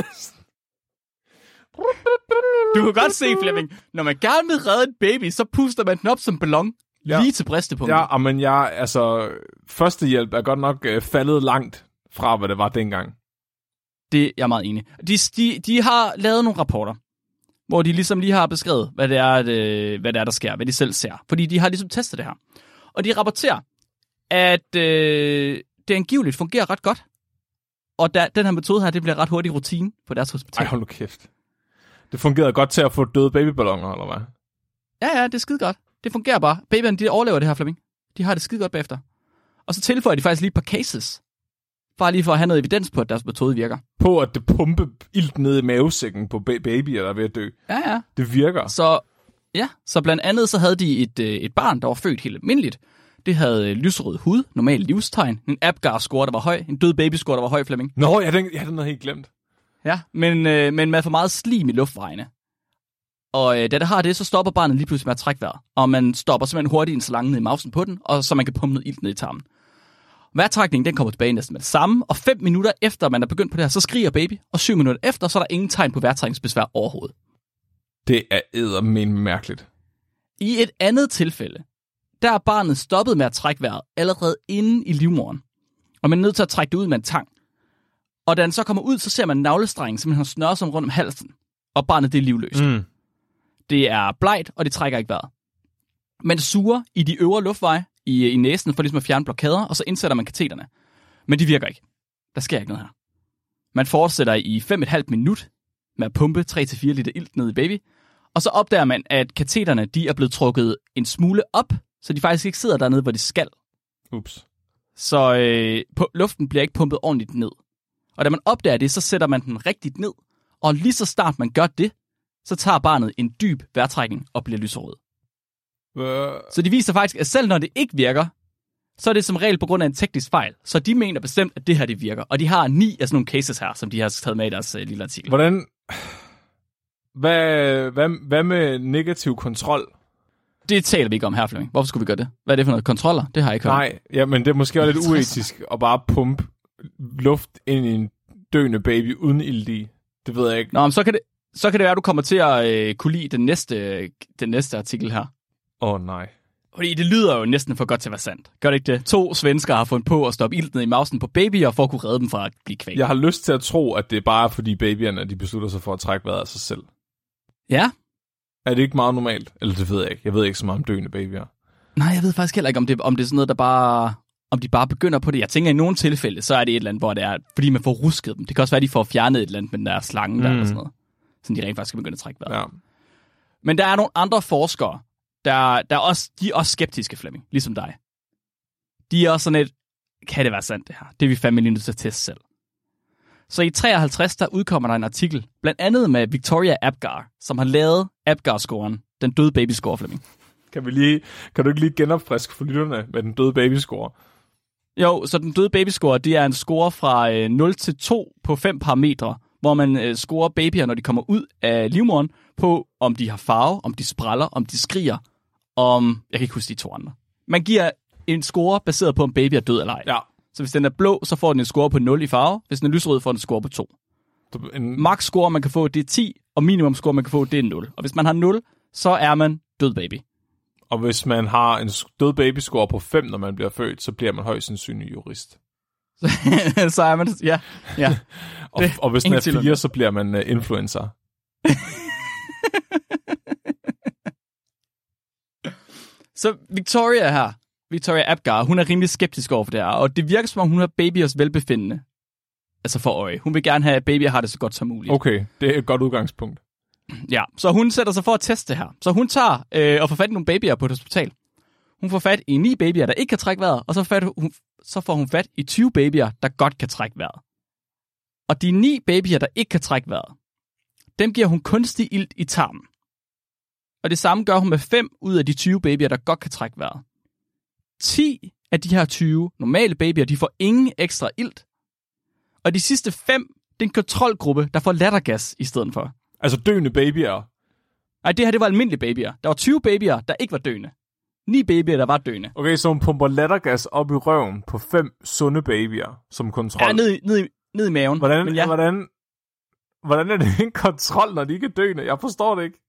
Du kan godt se, Flemming, når man gerne vil redde en baby, så puster man den op som ballon, Ja. lige til bristepunktet. Ja, men jeg, altså, førstehjælp er godt nok øh, faldet langt fra, hvad det var dengang. Det er jeg meget enig. De, de, de har lavet nogle rapporter, hvor de ligesom lige har beskrevet, hvad det, er, at, øh, hvad det er, der sker, hvad de selv ser. Fordi de har ligesom testet det her. Og de rapporterer, at øh, det angiveligt fungerer ret godt. Og der, den her metode her, det bliver ret hurtigt rutine på deres hospital. Ej, hold nu kæft. Det fungerede godt til at få døde babyballoner, eller hvad? Ja, ja, det er skide godt. Det fungerer bare. Babyerne, de overlever det her, Flemming. De har det skide godt bagefter. Og så tilføjer de faktisk lige et par cases. Bare lige for at have noget evidens på, at deres metode virker. På at det pumpe ilt ned i mavesækken på ba- babyer, der er ved at dø. Ja, ja. Det virker. Så ja, så blandt andet så havde de et, øh, et barn, der var født helt almindeligt. Det havde øh, lyserød hud, normal livstegn, en Apgar-score, der var høj, en død baby-score, der var høj, Flemming. Nå, jeg den, jeg havde noget helt glemt. Ja, men, øh, men med for meget slim i luftvejene. Og øh, da det har det, så stopper barnet lige pludselig med at trække vejret. Og man stopper simpelthen hurtigt en slange ned i mausen på den, og så man kan pumpe noget ilt ned i tarmen. Vejrtrækningen den kommer tilbage næsten med det samme, og fem minutter efter man er begyndt på det her, så skriger baby, og syv minutter efter, så er der ingen tegn på vejrtrækningsbesvær overhovedet. Det er eddermen mærkeligt. I et andet tilfælde, der er barnet stoppet med at trække vejret allerede inde i livmoderen. Og man er nødt til at trække det ud med en tang. Og da den så kommer ud, så ser man navlestrengen simpelthen har snørret sig rundt om halsen. Og barnet det er livløst. Mm. Det er blegt, og det trækker ikke vejret. Man suger i de øvre luftveje i, i næsen for ligesom at fjerne blokader, og så indsætter man kateterne. Men de virker ikke. Der sker ikke noget her. Man fortsætter i 5,5 minut med at pumpe 3-4 liter ilt ned i baby, og så opdager man, at kateterne de er blevet trukket en smule op, så de faktisk ikke sidder dernede, hvor de skal. Ups. Så øh, på, luften bliver ikke pumpet ordentligt ned. Og da man opdager det, så sætter man den rigtigt ned. Og lige så snart man gør det, så tager barnet en dyb vejrtrækning og bliver lyserød. Øh, Så de viser faktisk, at selv når det ikke virker, så er det som regel på grund af en teknisk fejl. Så de mener bestemt, at det her det virker. Og de har ni af sådan nogle cases her, som de har taget med i deres øh, lille artikel. hvordan... Hvad, hvad, hvad med negativ kontrol? Det taler vi ikke om her, Flemming. Hvorfor skulle vi gøre det? Hvad er det for noget? Kontroller? Det har jeg ikke hørt. Nej, ja, men det er måske også lidt uetisk at bare pumpe luft ind i en døende baby uden ild i. Det ved jeg ikke. Nå, men så kan det, så kan det være, at du kommer til at øh, kunne lide den næste, den næste artikel her. Åh oh, nej. Fordi det lyder jo næsten for godt til at være sandt. Gør det ikke det? To svensker har fundet på at stoppe ilten i mausen på babyer for at kunne redde dem fra at blive kvalt. Jeg har lyst til at tro, at det er bare fordi babyerne de beslutter sig for at trække vejret af sig selv. ja? Er det ikke meget normalt? Eller det ved jeg ikke. Jeg ved ikke så meget om døende babyer. Nej, jeg ved faktisk heller ikke, om det, om det er sådan noget, der bare... Om de bare begynder på det. Jeg tænker, i nogle tilfælde, så er det et eller andet, hvor det er, fordi man får rusket dem. Det kan også være, at de får fjernet et eller andet med den der slange der, Mm. eller sådan noget. Så de rent faktisk skal begynde at trække vejret. Ja. Men der er nogle andre forskere, der, der er også, de er også skeptiske, Flemming, ligesom dig. De er også sådan et, kan det være sandt det her? Det er vi fandme lige nødt til at teste selv. Så i 53, der udkommer der en artikel, blandt andet med Victoria Apgar, som har lavet Apgar-scoren, den døde baby-score, Flemming. Kan, vi lige, kan du ikke lige genopfriske for lytterne med den døde babyscore? Jo, så den døde babyscore, det er en score fra øh, 0 til 2 på 5 parametre, hvor man øh, scorer babyer, når de kommer ud af livmoderen, på om de har farve, om de spræller, om de skriger, om... Jeg kan ikke huske de to andre. Man giver en score baseret på, om baby er død eller ej. Ja. Så hvis den er blå, så får den en score på 0 i farve. Hvis den er lysrød, får den en score på 2. Du- En, Max score, man kan få, det er 10, og minimum score, man kan få, det er 0. Og hvis man har 0, så er man død baby. og hvis man har en død babyscore på 5, når man bliver født, så bliver man højst sandsynlig jurist. så er man... Ja, ja. Og, og hvis ingen er tvivl om 4, så bliver man uh, influencer. Så Victoria her, Victoria Apgar, hun er rimelig skeptisk over for det her, og det virker som om, hun har babyers velbefindende altså for øje. Hun vil gerne have, at babyer har det så godt som muligt. Okay, det er et godt udgangspunkt. Ja, så hun sætter sig for at teste det her. Så hun tager øh, og får fat i nogle babyer på et hospital. Hun får fat i ni babyer, der ikke kan trække vejret, og så, fat, hun, så får hun fat i 20 babyer, der godt kan trække vejret. Og de ni babyer, der ikke kan trække vejret, dem giver hun kunstig ilt i tarmen. Og det samme gør hun med 5 ud af de 20 babyer, der godt kan trække vejret. 10 af de her 20 normale babyer, de får ingen ekstra ilt. Og de sidste 5, det er en kontrolgruppe, der får lattergas i stedet for. Altså døende babyer. Nej, det her det var almindelige babyer. Der var 20 babyer, der ikke var døende. 9 babyer, der var døende. Okay, så hun pumper lattergas op i røven på fem sunde babyer som kontrol. Ja, ned, i- ned, i, ned i maven. Hvordan, Men ja. ja, hvordan, hvordan er det en kontrol, når de ikke er døende? Jeg forstår det ikke.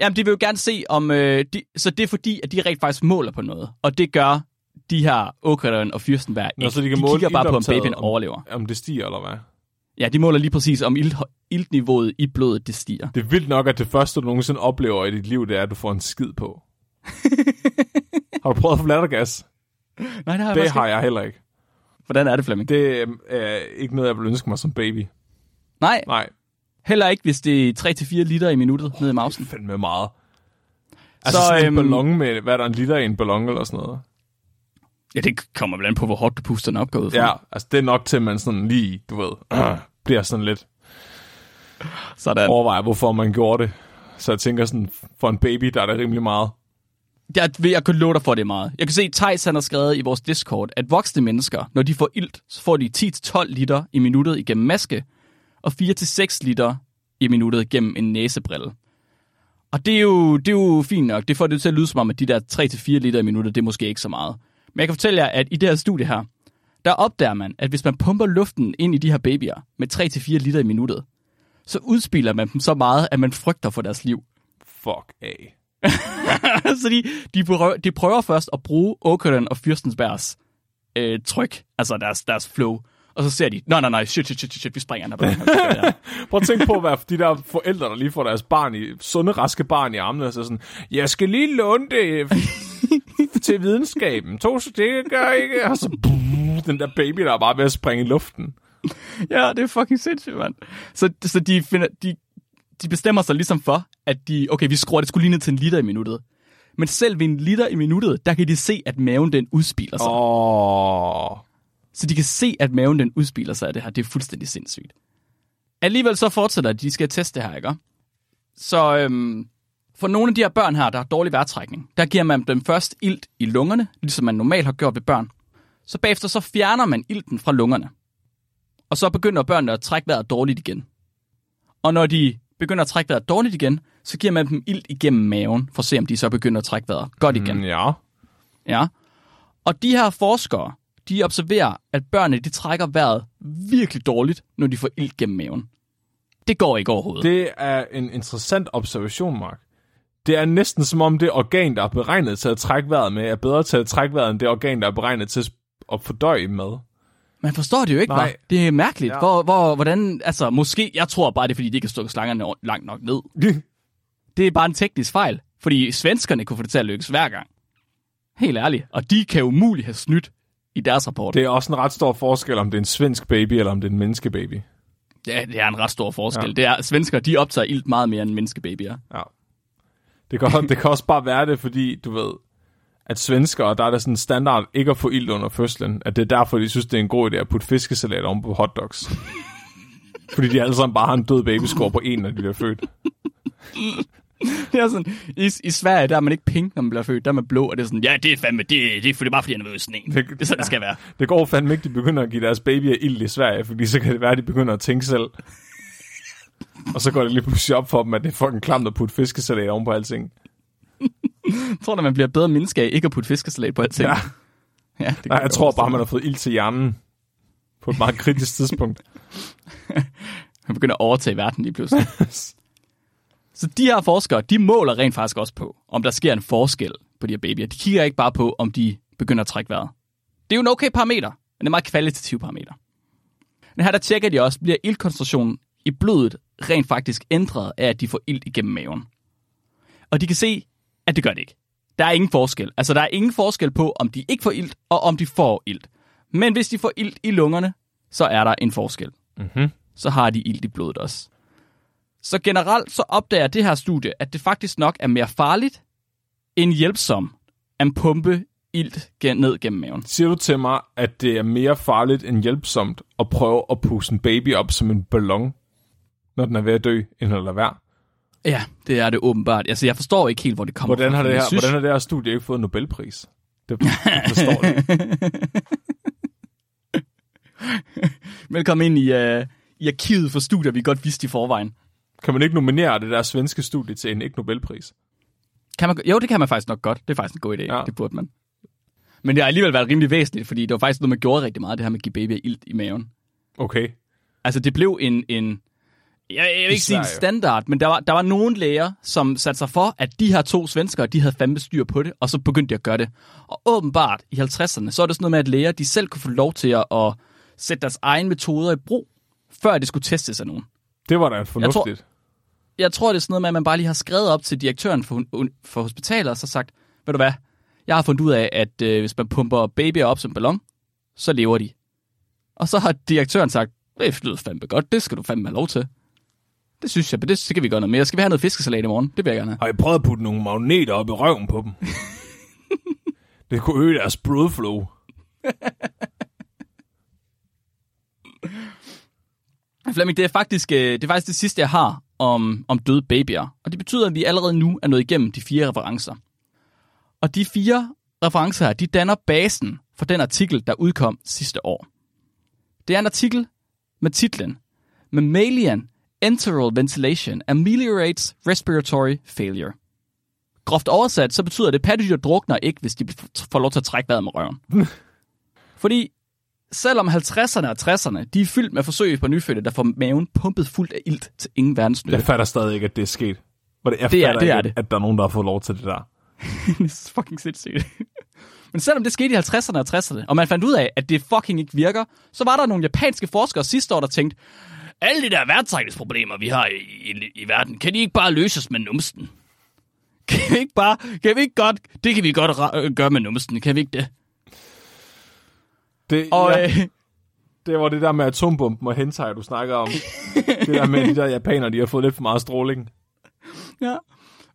Jamen, de vil jo gerne se, om... Øh, de, så det er fordi, at de rent faktisk måler på noget. Og det gør de her Åkrederen og Fyrstenberg Nå, ikke. så de kan de måle kigger bare på, om babyen om- overlever. Om det stiger, eller hvad? Ja, de måler lige præcis, om ilt, iltniveauet i blodet det stiger. Det er vildt nok, at det første, du nogensinde oplever i dit liv, det er, at du får en skid på. har du prøvet at få lattergas? Nej, det har jeg Det har jeg heller ikke. Hvordan er det, Flemming? Det er ikke noget, jeg vil ønske mig som baby. Nej, Nej, heller ikke, hvis det er 3-4 liter i minuttet ned i det mausen. er fandme meget. Altså Så, så, sådan en øhm, ballon med, hvad er der, en liter i en ballon eller sådan noget? Ja, det kommer blandt på, hvor hårdt du puster den op, går ud fra. Ja, altså det er nok til, at man sådan lige, du ved, øh, bliver sådan lidt Sådan. overvejer, hvorfor man gjorde det. Så jeg tænker sådan, for en baby, der er det rimelig meget. Jeg ved, jeg kan love dig for, det meget. Jeg kan se, Thijs han har skrevet i vores Discord, at voksne mennesker, når de får ilt, så får de 10-12 liter i minuttet igennem maske, og 4-6 liter i minuttet igennem en næsebrille. Og det er, jo, det er jo fint nok. Det får det til at lyde som om, at de der 3-4 liter i minuttet, det er måske ikke så meget. Men jeg kan fortælle jer, at i det her studie her, der opdager man, at hvis man pumper luften ind i de her babyer med 3-4 liter i minuttet, så udspiller man dem så meget, at man frygter for deres liv. Fuck af. så de, de, prøver, de prøver først at bruge Åkeren og Fyrstensbergs øh, tryk, altså deres, deres flow. Og så ser de, nej, nej, nej, shit, shit, shit, shit, vi springer den her. Prøv at tænke på, hvad de der forældre, der lige får deres barn i, sunde, raske barn i armene, og så sådan, jeg skal lige låne det til videnskaben. To stykker, ikke? Og så den der baby, der er bare ved at springe i luften. ja, det er fucking sindssygt, mand. Så, så de, finder, de, de bestemmer sig ligesom for, at de, okay, vi skruer det skulle lige ned til en liter i minuttet. Men selv ved en liter i minuttet, der kan de se, at maven den udspiler sig. Åh. Oh. Så de kan se, at maven den udspiler sig af det her. Det er fuldstændig sindssygt. Alligevel så fortsætter de, de skal teste det her, ikke? Så øhm, for nogle af de her børn her, der har dårlig vejrtrækning, der giver man dem først ilt i lungerne, ligesom man normalt har gjort ved børn. Så bagefter så fjerner man ilten fra lungerne. Og så begynder børnene at trække vejret dårligt igen. Og når de begynder at trække vejret dårligt igen, så giver man dem ilt igennem maven, for at se, om de så begynder at trække vejret godt igen. Mm, ja. Ja. Og de her forskere, de observerer, at børnene de trækker vejret virkelig dårligt, når de får ild gennem maven. Det går ikke overhovedet. Det... Er en interessant observation, Mark. Det er næsten som om det organ, der er beregnet til at trække vejret med, er bedre til at trække vejret, end det organ, der er beregnet til at fordøje med. Man forstår det jo ikke, Nej. hva'? Det er mærkeligt. Ja. Hvor, hvor, hvordan, altså, måske, jeg tror bare, det er, fordi de ikke har stukket slangerne langt nok ned. Det er bare en teknisk fejl, fordi svenskerne kunne få det til at lykkes hver gang. Helt ærligt. Og de kan umuligt have snydt i deres rapport. Det... Er også en ret stor forskel, om det er en svensk baby, eller om det er en menneskebaby. Ja, det er en ret stor forskel. Ja. Ja. Det er, svensker, de optager ilt meget mere end menneskebabyer. Ja. Det kan, det kan også bare være det, fordi du ved, at svenskere, der er der sådan en standard ikke at få ild under fødslen, at det er derfor, de synes, det er en god idé at putte fiskesalat oven på hotdogs. fordi de alle sammen bare har en død babyskår på en, når de bliver født. Det er sådan, i, i Sverige, der er man ikke pink, når man bliver født. Der er man blå, og det er sådan, ja, det er fandme, det, det er fordi bare fordi, han er ved sådan en. Det, det er sådan, det skal være. Det går fandme ikke, de begynder at give deres babyer ild i Sverige, fordi så kan det være, at de begynder at tænke selv. og så går det lige pludselig op for dem, at det er fucking klamt at putte fiskesalat oven på alting. Jeg tror da, man bliver bedre menneske af ikke at putte fiskesalat på alting. Ja. ja det Nej, jeg tror bare, man har fået ild til hjernen på et meget kritisk tidspunkt. Man begynder at overtage verden lige pludselig. Så de her forskere, de måler rent faktisk også på, om der sker en forskel på de her babyer. De kigger ikke bare på, om de begynder at trække vejret. Det er jo en okay parameter, men det er en meget kvalitativ parameter. Men her der tjekker de også, bliver ildkoncentrationen i blodet rent faktisk ændret af, at de får ild igennem maven. Og de kan se, at det gør det ikke. Der er ingen forskel. Altså, der er ingen forskel på, om de ikke får ilt, og om de får ilt. Men hvis de får ilt i lungerne, så er der en forskel. Mm-hmm. Så har de ilt i blodet også. Så generelt så opdager det her studie, at det faktisk nok er mere farligt end hjælpsom at pumpe ilt ned gennem maven. Siger du til mig, at det er mere farligt end hjælpsomt at prøve at puste en baby op som en ballon, når den er ved at dø, end at lade være? Ja, det er det åbenbart. Altså, jeg forstår ikke helt, hvor det kommer Hvordan fra. har det her, synes, hvordan har det her studie ikke fået Nobelpris? Det, det forstår jeg ikke. Velkommen ind i, uh, i arkivet for studier, vi godt vidste i forvejen. Kan man ikke nominere det der svenske studie til en ikke Nobelpris? Kan man, jo, det kan man faktisk nok godt. Det er faktisk en god idé. Ja. Det burde man. Men det har alligevel været rimelig væsentligt, fordi det var faktisk noget, man gjorde rigtig meget, det her med at give babyer ilt i maven. Okay. Altså, det blev en... en jeg, jeg vil ikke sige en standard, men der var, der var nogle læger, som satte sig for, at de her to svenskere, de havde fandme styr på det, og så begyndte de at gøre det. Og åbenbart i 50'erne, så er det sådan noget med, at læger, de selv kunne få lov til at, at sætte deres egne metoder i brug, før det skulle testes af nogen. Det var da fornuftigt. jeg tror, det er sådan noget med, at man bare lige har skrevet op til direktøren for, for hospitalet, og så sagt, ved du hvad, jeg har fundet ud af, at øh, hvis man pumper babyer op som ballon, så lever de. Og så har direktøren sagt, det lyder fandme godt, det skal du fandme have lov til. Det synes jeg, men det skal vi gøre noget mere. Skal vi have noget fiskesalat i morgen? Det vil jeg gerne have. Har I prøvet at putte nogle magneter op i røven på dem? det kunne øge deres blodflow. Flemming, det er faktisk øh, det, er faktisk det sidste, jeg har om, om døde babyer. Og det betyder, at vi allerede nu er nået igennem de fire referencer. Og de fire referencer her, de danner basen for den artikel, der udkom sidste år. Det er en artikel med titlen Mammalian Enteral Ventilation Ameliorates Respiratory Failure. Groft oversat, så betyder det, at pattedyr drukner ikke, hvis de får lov til at trække vejret med røven. Fordi selvom 50'erne og 60'erne, de er fyldt med forsøg på nyfødte, der får maven pumpet fuldt af ilt til ingen verdens nytte. Jeg fatter stadig ikke, at det er sket. Hvor det, jeg Det er- er ikke, det. at der er nogen, der har fået lov til det der. det er fucking sindssygt. Men selvom det skete i 50'erne og 60'erne, og man fandt ud af, at det fucking ikke virker, så var der nogle japanske forskere sidste år, der tænkte, alle de der vejrtrækningsproblemer, vi har i, i, i verden, kan de ikke bare løses med numsten? Kan vi ikke bare, kan vi ikke godt, det kan vi godt gøre med numsten, kan vi ikke det? Det, Og ja, øh, det var det der med atombomben og hentai, du snakker om. det der med, de der japanere, de har fået lidt for meget stråling. Ja.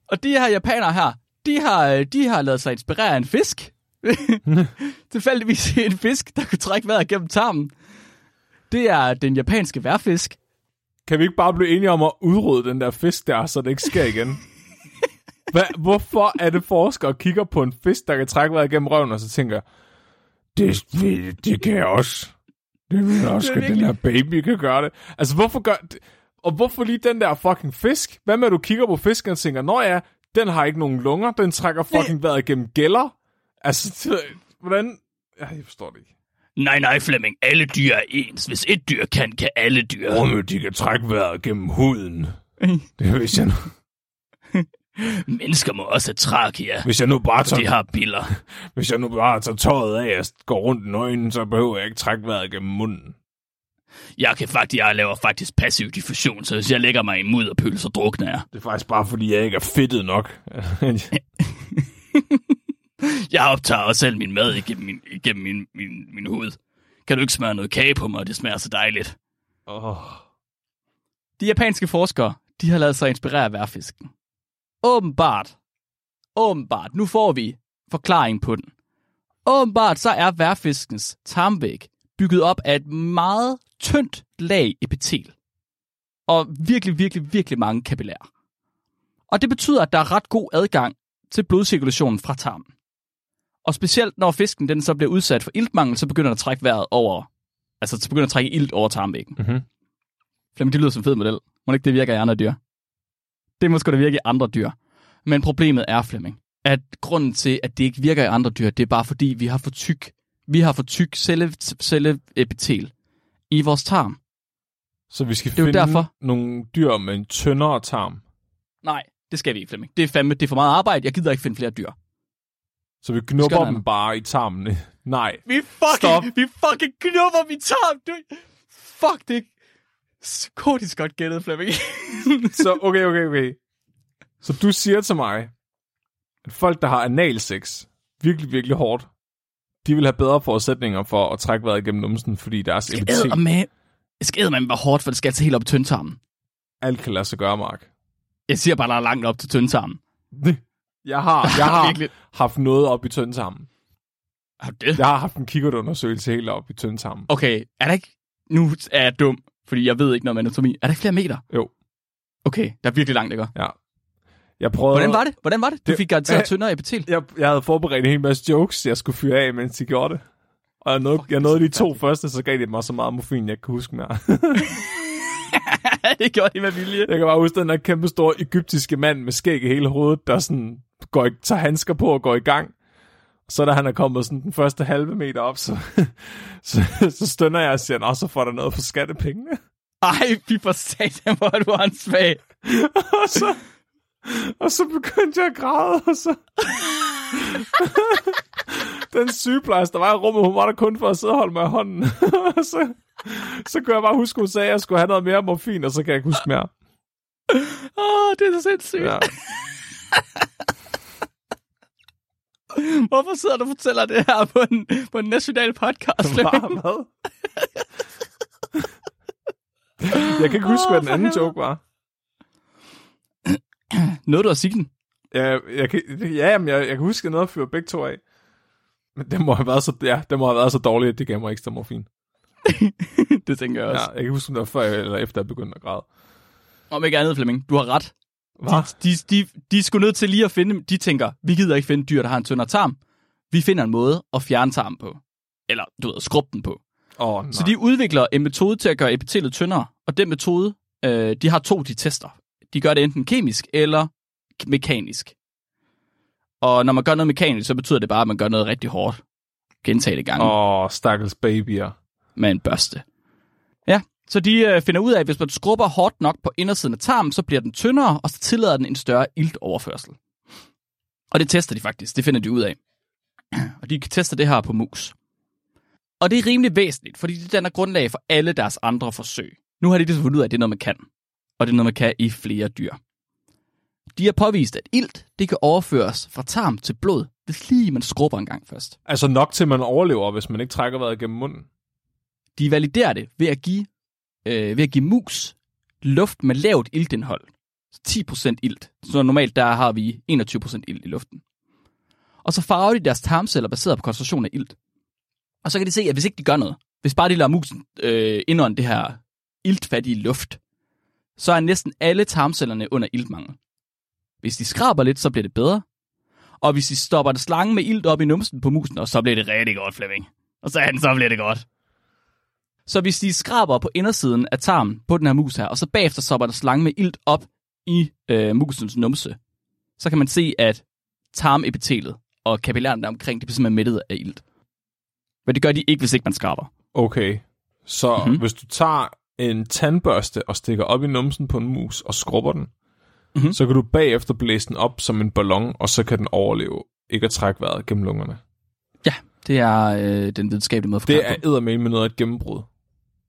Og de her japanere her, de har, øh, de har lavet sig inspirere af en fisk. Tilfældigvis en fisk, der kunne trække vejret gennem tarmen. Det er den japanske værfisk. Kan vi ikke bare blive enige om at udrydde den der fisk der, så det ikke sker igen? Hvad, hvorfor er det forskere kigger på en fisk, der kan trække vejret gennem røven, og så tænker, det, det, det kan jeg også. Det vil jeg også, Det er at den her baby kan gøre det. Altså, hvorfor gør... det- Og hvorfor lige den der fucking fisk? Hvad med, at du kigger på fisken og tænker, nå ja, den har ikke nogen lunger, den trækker fucking vejret gennem gælder? Altså, det- hvordan... Ja, jeg forstår det ikke. Nej, nej, Flemming. Alle dyr er ens. Hvis et dyr kan, kan alle dyr. Rumme, de kan trække vejret gennem huden. Det hvis jeg, nu- Mennesker må også have trakea, hvis jeg nu bare for de tager, har biller. hvis jeg nu bare tager tøjet af og går rundt i nøglen, så behøver jeg ikke trække vejret gennem munden. Jeg kan faktisk, jeg laver faktisk passiv diffusion, så hvis jeg lægger mig i mudderpøl, så drukner jeg. Det er faktisk bare, fordi jeg ikke er fedtet nok. Jeg optager også selv min mad igennem min, igennem min, min, min hoved. Kan du ikke smøre noget kage på mig, det smager så dejligt. oh. De japanske forskere, de har lavet sig inspirere af værfisken. Åbenbart, åbenbart, nu får vi forklaring på den. Åbenbart så er værfiskens tarmvæg bygget op af et meget tyndt lag epitel. Og virkelig, virkelig, virkelig mange kapillærer. Og det betyder, at der er ret god adgang til blodcirkulationen fra tarmen. Og specielt når fisken den så bliver udsat for iltmangel, så begynder den at trække vejret over, altså så begynder at trække ilt over tarmvæggen. Mhm. Flemming, det lyder som en fed model. Må ikke det virker i andre dyr? Det må sgu da virke i andre dyr. Men problemet er, Flemming, at grunden til, at det ikke virker i andre dyr, det er bare fordi, vi har for tyk, vi har for tyk celle, celleepitel i vores tarm. Så vi skal Det er finde derfor. nogle dyr med en tyndere tarm. Nej, det skal vi ikke, Flemming. Det er fandme, det er for meget arbejde. Jeg gider ikke finde flere dyr. Så vi knupper dem bare i tarmen. Nej. Vi fucking, Stop. vi fucking knupper min tarm, du. Fuck, det psykotisk godt gættet, Flemming. Så okay, okay, okay. Så du siger til mig, at folk, der har analsex, virkelig, virkelig hårdt, de vil have bedre forudsætninger for at trække vejret igennem numsen, fordi deres Æd epitel, og med. Jeg skal med hvor hårdt, for det skal altså helt op i tyndtarmen. alt kan lade sig gøre, Mark. Jeg siger bare, der er langt op til tyndtarmen. Jeg har, jeg har haft noget op i tyndtarmen. Har det? Jeg har haft en kikkertundersøgelse helt op i tyndtarmen. Okay, er der ikke... Nu er jeg dum, fordi jeg ved ikke noget om anatomi. Er der ikke flere meter? Jo. Okay, der er virkelig langt, ikke? Ja. Jeg prøvede... Hvordan var det? Hvordan var det? Du Det- fik garanteret tyndere epitel. Jeg, jeg havde forberedt en hel masse jokes, jeg skulle fyre af, mens de gjorde det. Og jeg nåede, Fuck, jeg nåede de to første, så gav de mig så meget morfin, jeg kan huske mere. det gjorde de med vilje. Jeg kan bare huske den der kæmpe store egyptiske mand med skæg i hele hovedet, der sådan går i, tager handsker på og går i gang. Så da han er kommet sådan den første halve meter op, så, så, så stønner jeg og siger, Nå, så får der noget for skattepengene. Ej, fy for satan, hvor er du åndssvag. og, så, og så begyndte jeg at græde, og så... den sygeplejerske, der var i rummet, hun var der kun for at sidde og holde mig i hånden. så, så kunne jeg bare huske, hun sagde, at jeg skulle have noget mere morfin, og så kan jeg ikke huske mere. Åh, oh, det er så sindssygt. Ja. Hvorfor sidder du og fortæller det her på en, på en national podcast? Hvad? jeg kan ikke huske, hvad den anden joke var. Nåede du at sige den? Jeg, jeg kan, ja, jamen, jeg, jeg kan huske, nåede at fyre begge to af. Men det må have været så, ja, det må have været så dårligt, at det gav mig ekstra morfin. det tænker jeg også. Ja, jeg kan huske, om det var før eller efter, jeg begyndte at græde. Om ikke andet, Flemming, du har ret. Hvad? De, de, de er sgu nødt til lige at finde, de tænker, vi gider ikke finde dyr, der har en tyndere tarm. Vi finder en måde at fjerne tarmen på. Eller, du ved, skrubbe den på. Oh, nej. Så de udvikler en metode til at gøre epitelet tyndere, og den metode, øh, de har to, de tester. De gør det enten kemisk eller mekanisk. Og når man gør noget mekanisk, så betyder det bare, at man gør noget rigtig hårdt. Gentagende gange Åh, oh, stakkels babyer. med en børste. Så de øh, finder ud af, at hvis man skrubber hårdt nok på indersiden af tarmen, så bliver den tyndere, og så tillader den en større iltoverførsel. Og det tester de faktisk, det finder de ud af. Og de tester det her på mus. Og det er rimelig væsentligt, fordi det danner grundlag for alle deres andre forsøg. Nu har de ligesom fundet ud af, at det er noget, man kan. Og det er noget, man kan i flere dyr. De har påvist, at ilt det kan overføres fra tarm til blod, hvis lige man skrubber en gang først. Altså nok til, man overlever, hvis man ikke trækker vejret gennem munden. De validerer det ved at give, øh, ved at give mus luft med lavt iltindhold. 10% ilt. Så normalt der har vi 21% ilt i luften. Og så farver de deres tarmceller baseret på koncentration af ilt. Og så kan de se, at hvis ikke de gør noget, hvis bare de lader musen øh, indånde det her iltfattige luft, så er næsten alle tarmcellerne under iltmangel. Hvis de skraber lidt, så bliver det bedre. Og hvis de stopper en slange med ilt op i numsen på musen, og så bliver det rigtig godt, Flemming. Og så er den, så bliver det godt. Så hvis de skraber på indersiden af tarmen på den her mus her, og så bagefter stopper der slange med ilt op i øh, musens numse, så kan man se, at tarmepitelet og kapillærerne der omkring, det bliver simpelthen mættet af ilt. Men det gør de ikke, hvis ikke man skraber. Okay. Så Mhm. mm-hmm. hvis du tager en tandbørste og stikker op i numsen på en mus og skrubber den, Mhm. mm-hmm. så kan du bagefter blæse den op som en ballon, og så kan den overleve ikke at trække vejret gennem lungerne. Ja, det er øh, den videnskabelige måde at Det er eddermame med noget af et gennembrud.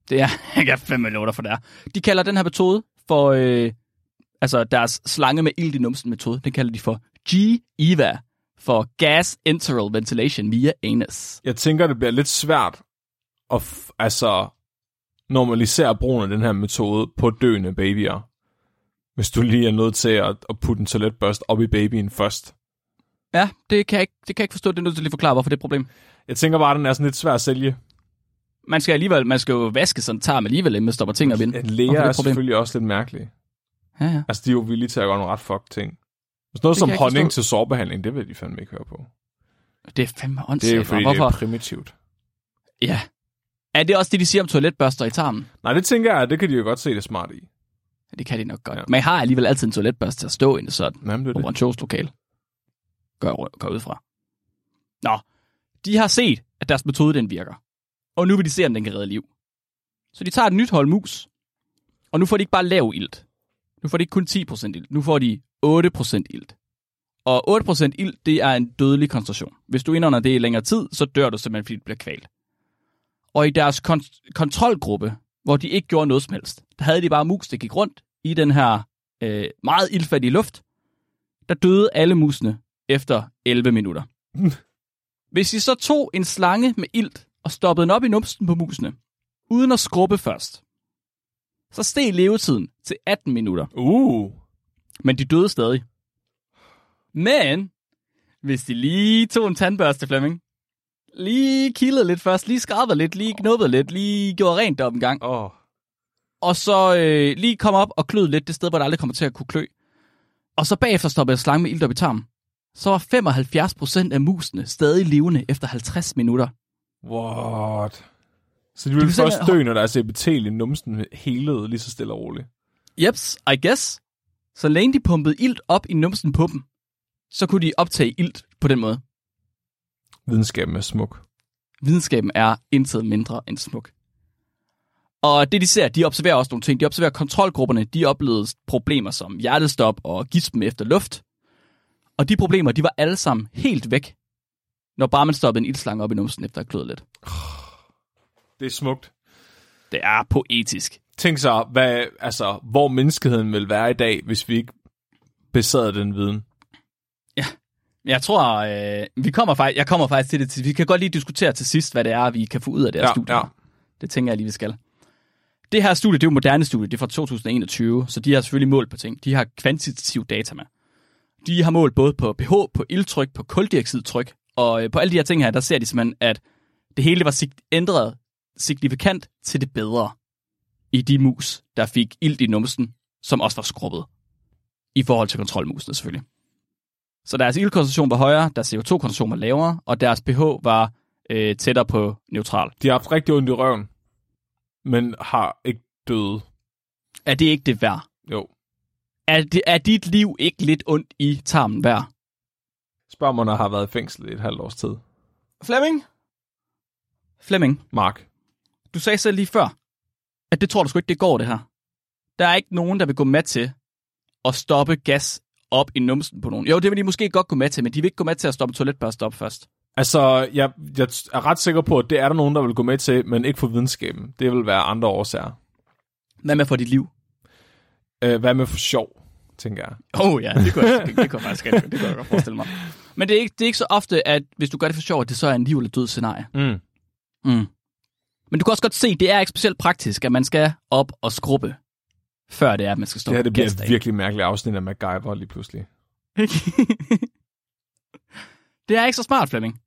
Det er, jeg kan fandme love dig for det er. De kalder den her metode for, øh, altså deres slange med ild i numsen metode, den kalder de for G-EVA, for Gas Enteral Ventilation via Anus. Jeg tænker, det bliver lidt svært at f- altså, normalisere brugen af den her metode på døende babyer. Hvis du lige er nødt til at, at putte en toiletbørste op i babyen først. Ja, det kan jeg ikke, det kan jeg ikke forstå. Det er nødt til at lige forklare, hvorfor det er et problem. Jeg tænker bare, at den er sådan lidt svær at sælge. Man skal alligevel, man skal jo vaske sådan tarm alligevel, inden man stopper ting op ind. Læger det er selvfølgelig også lidt mærkelig. Ja, ja. Altså, de er jo villige til at gøre nogle ret fuck ting. Hvis noget Det som honning til sårbehandling, det vil de fandme ikke høre på. Det er fandme Det er åndssvagt. jo fordi, Hvorfor? det er primitivt. Ja. Er det også det, de siger om toiletbørster i tarmen? Nej, det tænker jeg, det kan de jo godt se det smart i. Ja, det kan de nok godt. Ja. Men jeg har alligevel altid en toiletbørste til at stå inde sådan Jamen, det er det. operationslokale. Gør, jeg ud fra. Nå, de har set, at deres metode den virker. Og nu vil de se, om den kan redde liv. Så de tager et nyt hold mus. Og nu får de ikke bare lav ilt. Nu får de ikke kun 10% ilt. Nu får de 8% ilt. Og 8% ilt, det er en dødelig koncentration. Hvis du indånder det i længere tid, så dør du simpelthen, fordi du bliver kvalt. Og i deres kon- kontrolgruppe, hvor de ikke gjorde noget som helst, der havde de bare mus, der gik rundt i den her øh, meget ildfattige luft. Der døde alle musene efter 11 minutter. Hvis I så tog en slange med ilt og stoppede den op i numsen på musene, uden at skrubbe først, så steg levetiden til 18 minutter. Uh, Men de døde stadig. Men, hvis de lige tog en tandbørste, Flemming, lige kildede lidt først, lige skrabede lidt, lige knuppede lidt, lige gjorde rent deroppe en gang, åh. og så øh, lige kom op og klød lidt det sted, hvor der aldrig kommer til at kunne klø. Og så bagefter stoppede jeg slange med ilt op i tarmen. Så var 75% af musene stadig levende efter 50 minutter. What? Så de kan vil først dø, når deres epitel i numsen helede lige så stille og roligt. Jeps, I guess. Så længe de pumpede ilt op i numsen på dem, så kunne de optage ilt på den måde. Videnskaben er smuk. Videnskaben er intet mindre end smuk. Og det de ser, de observerer også nogle ting. De observerer kontrolgrupperne, de oplevede problemer som hjertestop og gispen efter luft. Og de problemer, de var alle sammen helt væk, når bare man stoppede en ildslange op i numsen efter at kløet lidt. Det er smukt. Det er poetisk. Tænk så, hvad, altså, hvor menneskeheden vil være i dag, hvis vi ikke besad den viden. Jeg tror, øh, vi kommer faktisk, jeg kommer faktisk til det. Vi kan godt lige diskutere til sidst, hvad det er, vi kan få ud af det her Ja, studie. ja. Det tænker jeg lige, vi skal. Det her studie, det er jo et moderne studie, det er fra 2021, så de har selvfølgelig målt på ting. De har kvantitativ data med. De har målt både på pH, på ildtryk, på koldioxidtryk, og øh, på alle de her ting her, der ser de simpelthen, at det hele var sig- ændret signifikant til det bedre i de mus, der fik ilt i numsen, som også var skrubbet. I forhold til kontrolmusene selvfølgelig. Så deres ildkoncentration var højere, deres CO2-koncentration var lavere, og deres pH var øh, tættere på neutral. De har haft rigtig ondt i røven, men har ikke døde. Er det ikke det værd? Jo. Er, det, er dit liv ikke lidt ondt i tarmen værd? Spørg mig, når jeg har været i fængsel i et halvt års tid. Flemming? Flemming, Mark. du sagde selv lige før, at det tror du sgu ikke, det går det her. Der er ikke nogen, der vil gå med til at stoppe gas op i numsen på nogen. Jo, det vil de måske godt gå med til, men de vil ikke gå med til at stoppe toiletbørste op først. Altså, jeg, jeg er ret sikker på, at det er der nogen, der vil gå med til, men ikke for videnskaben. Det vil være andre årsager. Hvad med for dit liv? Øh, hvad med for sjov, tænker jeg. Åh oh, ja, det kunne, jeg, det, det kunne jeg faktisk det kunne jeg godt forestille mig. Men det er, ikke, det er ikke så ofte, at hvis du gør det for sjov, at det så er en liv eller død scenarie. Mm. Mm. Men du kan også godt se, det er ikke specielt praktisk, at man skal op og skrubbe, før det er, at man skal Det stoppe her det bliver et virkelig mærkeligt afsnit af MacGyver lige pludselig. det er ikke så smart, Flemming.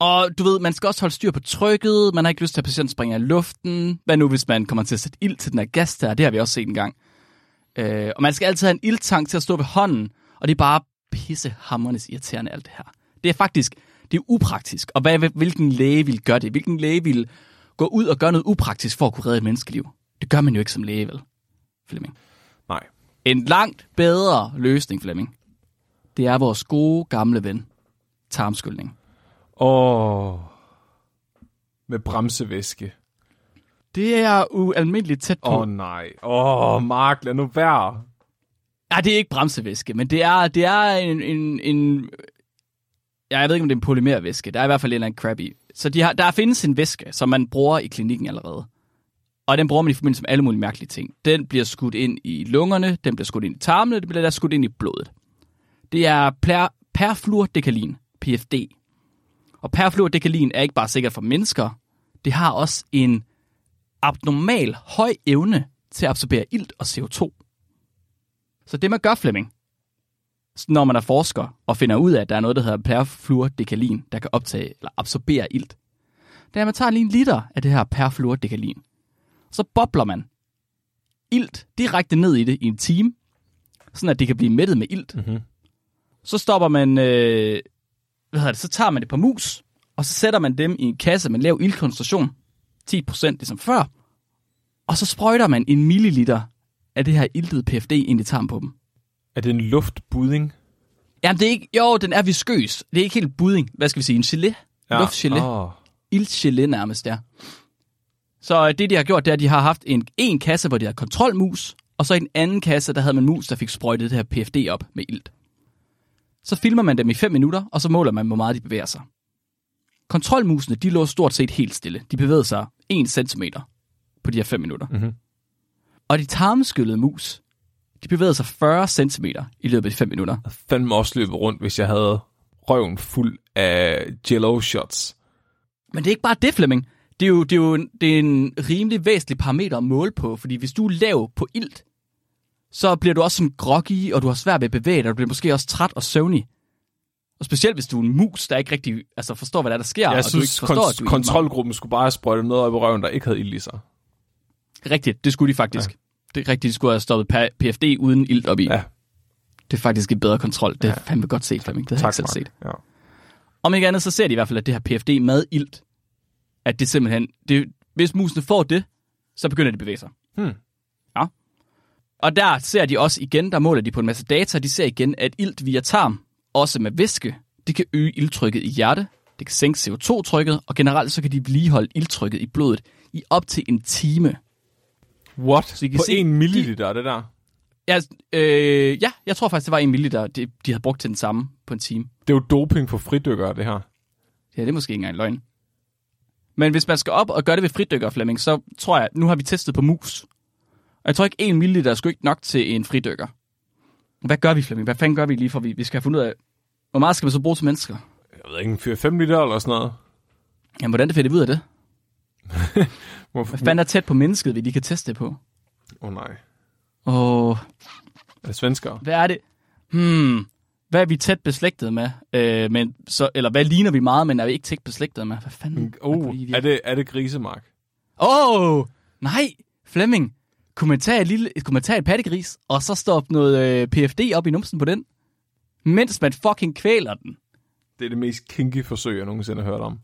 Og du ved, man skal også holde styr på trykket, man har ikke lyst til, at patienten springer i luften. Hvad nu, hvis man kommer til at sætte ild til den her gas der? Det har vi også set en gang. Øh, og man skal altid have en ildtank til at stå ved hånden, og det er bare pissehammerende irriterende alt det her. Det er faktisk, det er upraktisk. Og hvad, hvilken læge vil gøre det? Hvilken læge vil gå ud og gøre noget upraktisk for at kunne redde et menneskeliv? Det gør man jo ikke som læge, vel? Flemming. Nej. En langt bedre løsning, Flemming, det er vores gode gamle ven, tarmskyldning. Åh. Oh. Med bremsevæske. Det er ualmindeligt tæt på. Åh oh, nej. Åh, oh, Mark, lad nu være. Ja, det er ikke bremsevæske, men det er, det er en, en, en... Ja, jeg ved ikke, om det er en polymervæske. Der er i hvert fald en eller anden crap i. Så de har, der findes en væske, som man bruger i klinikken allerede. Og den bruger man i forbindelse med alle mulige mærkelige ting. Den bliver skudt ind i lungerne, den bliver skudt ind i tarmene, den bliver der skudt ind i blodet. Det er per, perfluordekalin, PFD. Og perfluordekalin er ikke bare sikkert for mennesker. Det har også en abnormal høj evne til at absorbere ilt og CO2. Så det man gør, Flemming, når man er forsker og finder ud af, at der er noget, der hedder perfluordekalin, der kan optage eller absorbere ilt. Det er, at man tager lige en liter af det her perfluordekalin. Så bobler man ilt direkte ned i det i en time, sådan at det kan blive mættet med ilt. Mhm. Så stopper man, øh, hvad hedder det, så tager man det på mus, og så sætter man dem i en kasse med lav ildkoncentration, 10% ligesom før, og så sprøjter man en milliliter af det her iltede PFD ind i tarmen på dem. Er det en luftbudding? Jamen, det er ikke, jo, den er viskøs. Det er ikke helt budding. Hvad skal vi sige? En gelé? Ja. Luftgelé. Oh. Iltgelé nærmest, der. Så øh, det, de har gjort, det er, at de har haft en, en kasse, hvor de har kontrolmus, og så i den anden kasse, der havde man mus, der fik sprøjtet det her PFD op med ilt. Så filmer man dem i 5 minutter, og så måler man, hvor meget de bevæger sig. Kontrolmusene, de lå stort set helt stille. De bevægede sig 1 cm på de her 5 minutter. Mhm. Og de tarmskyllede mus, de bevægede sig 40 cm i løbet af de 5 minutter. Jeg fandme også løbet rundt, hvis jeg havde røven fuld af jello shots. Men det er ikke bare det, Flemming. Det er jo, det er jo en, det er en rimelig væsentlig parameter at måle på, fordi hvis du er lav på ilt, så bliver du også som groggy, og du har svært ved at bevæge dig, og du bliver måske også træt og søvnig. Og specielt hvis du er en mus, der ikke rigtig altså, forstår, hvad der, er, der sker, Jeg og du synes, ikke forstår, kont- at du kontrolgruppen skulle bare have sprøjtet noget op i røven, der ikke havde ild i sig. Rigtigt, det skulle de faktisk. Ja. Det er rigtigt, de skulle have stoppet PFD uden ilt op i. Ja. Det er faktisk et bedre kontrol. Det er Ja. fandme godt set, Flemming. Det har jeg ikke selv set. Ja. Om ikke andet, så ser de i hvert fald, at det her PFD med ilt, at det simpelthen, det, hvis musene får det, så begynder de at bevæge sig. Hmm. Ja. Og der ser de også igen, der måler de på en masse data, de ser igen, at ilt via tarm, også med væske, det kan øge ildtrykket i hjerte, det kan sænke CO2-trykket, og generelt så kan de vedligeholde ildtrykket i blodet i op til en time. What? Så I kan På se, en milliliter, det der? Ja, øh, ja, jeg tror faktisk, det var en milliliter, de, de havde brugt til den samme på en time. Det er jo doping for fridykkere, det her. Ja, det er måske ikke engang løgn. Men hvis man skal op og gøre det ved fridykker, Flemming, så tror jeg, nu har vi testet på mus. Og jeg tror ikke, 1 ml er sgu ikke nok til en fridykker. Hvad gør vi, Flemming? Hvad fanden gør vi lige for, vi, vi skal have fundet ud af, hvor meget skal man så bruge til mennesker? Jeg ved ikke, en 4-5 liter eller sådan noget. Jamen, hvordan finder vi ud af det? Hvorfor? Hvad fanden er tæt på mennesket, vi lige kan teste det på? Åh oh, nej. Åh, Er det svenskere? hvad er det? Hmm, hvad er vi tæt beslægtet med? Øh, men så, eller hvad ligner vi meget, men er vi ikke tæt beslægtet med? Hvad fanden? Hvad Oh, vi er det, er det grisemark? Åh, oh, nej, Flemming. Kunne man tage et, lille, kunne man tage et pattegris, og så stoppe noget øh, PFD op i numsen på den? Mens man fucking kvæler den. Det er det mest kinky forsøg, jeg nogensinde har hørt om.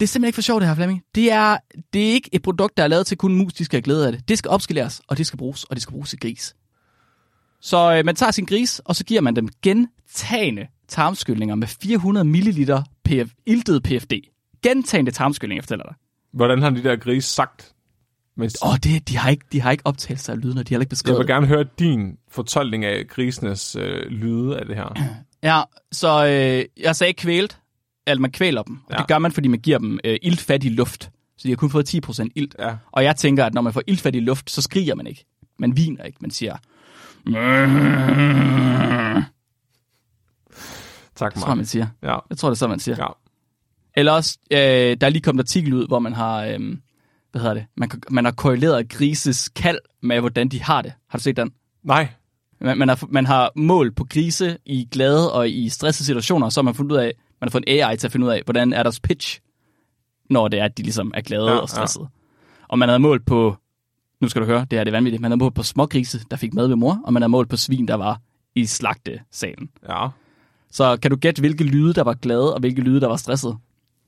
Det er simpelthen ikke for sjovt, det her, Flemming. Det er, det er ikke et produkt, der er lavet til kun mus, de skal have glæde af det. Det skal opskaleres, og det skal bruges, og det skal bruges til gris. Så øh, man tager sin gris, og så giver man dem gentagende tarmskyldninger med 400 ml PF, iltet PFD. Gentagende tarmskyldninger, fortæller jeg dig. Hvordan har de der grise sagt? Mens Åh, oh, det, de, har ikke, de har ikke optagelser af lyden, og de har ikke jeg beskrevet vil det. gerne høre din fortolkning af grisenes øh, lyde af det her. Ja, så øh, jeg sagde kvælt, eller man kvæler dem. Og Ja. det gør man, fordi man giver dem øh, iltfattig luft. Så de har kun fået 10% ilt. Ja. Og jeg tænker, at når man får iltfattig luft, så skriger man ikke. Man viner ikke. Man siger, Tak, det tror Mark. man siger. Ja. Jeg tror, det er så, man siger. ja. Eller også, øh, der er lige kommet en artikel ud, hvor man har, øh, hvad hedder det, man, man har korreleret grises kald med, hvordan de har det. Har du set den? Nej. Man, man, har, man har mål på grise i glade og i stressede situationer, og så har man fundet ud af, man har fået en AI til at finde ud af, hvordan er deres pitch, når det er, at de ligesom er glade Ja, og stressede. Ja. Og man havde målt på, nu skal du høre, det her det er vanvittigt, man havde målt på smågrise, der fik mad ved mor, og man havde målt på svin, der var i slagtesalen. Ja. Så kan du gætte, hvilke lyde, der var glade, og hvilke lyde, der var stressede?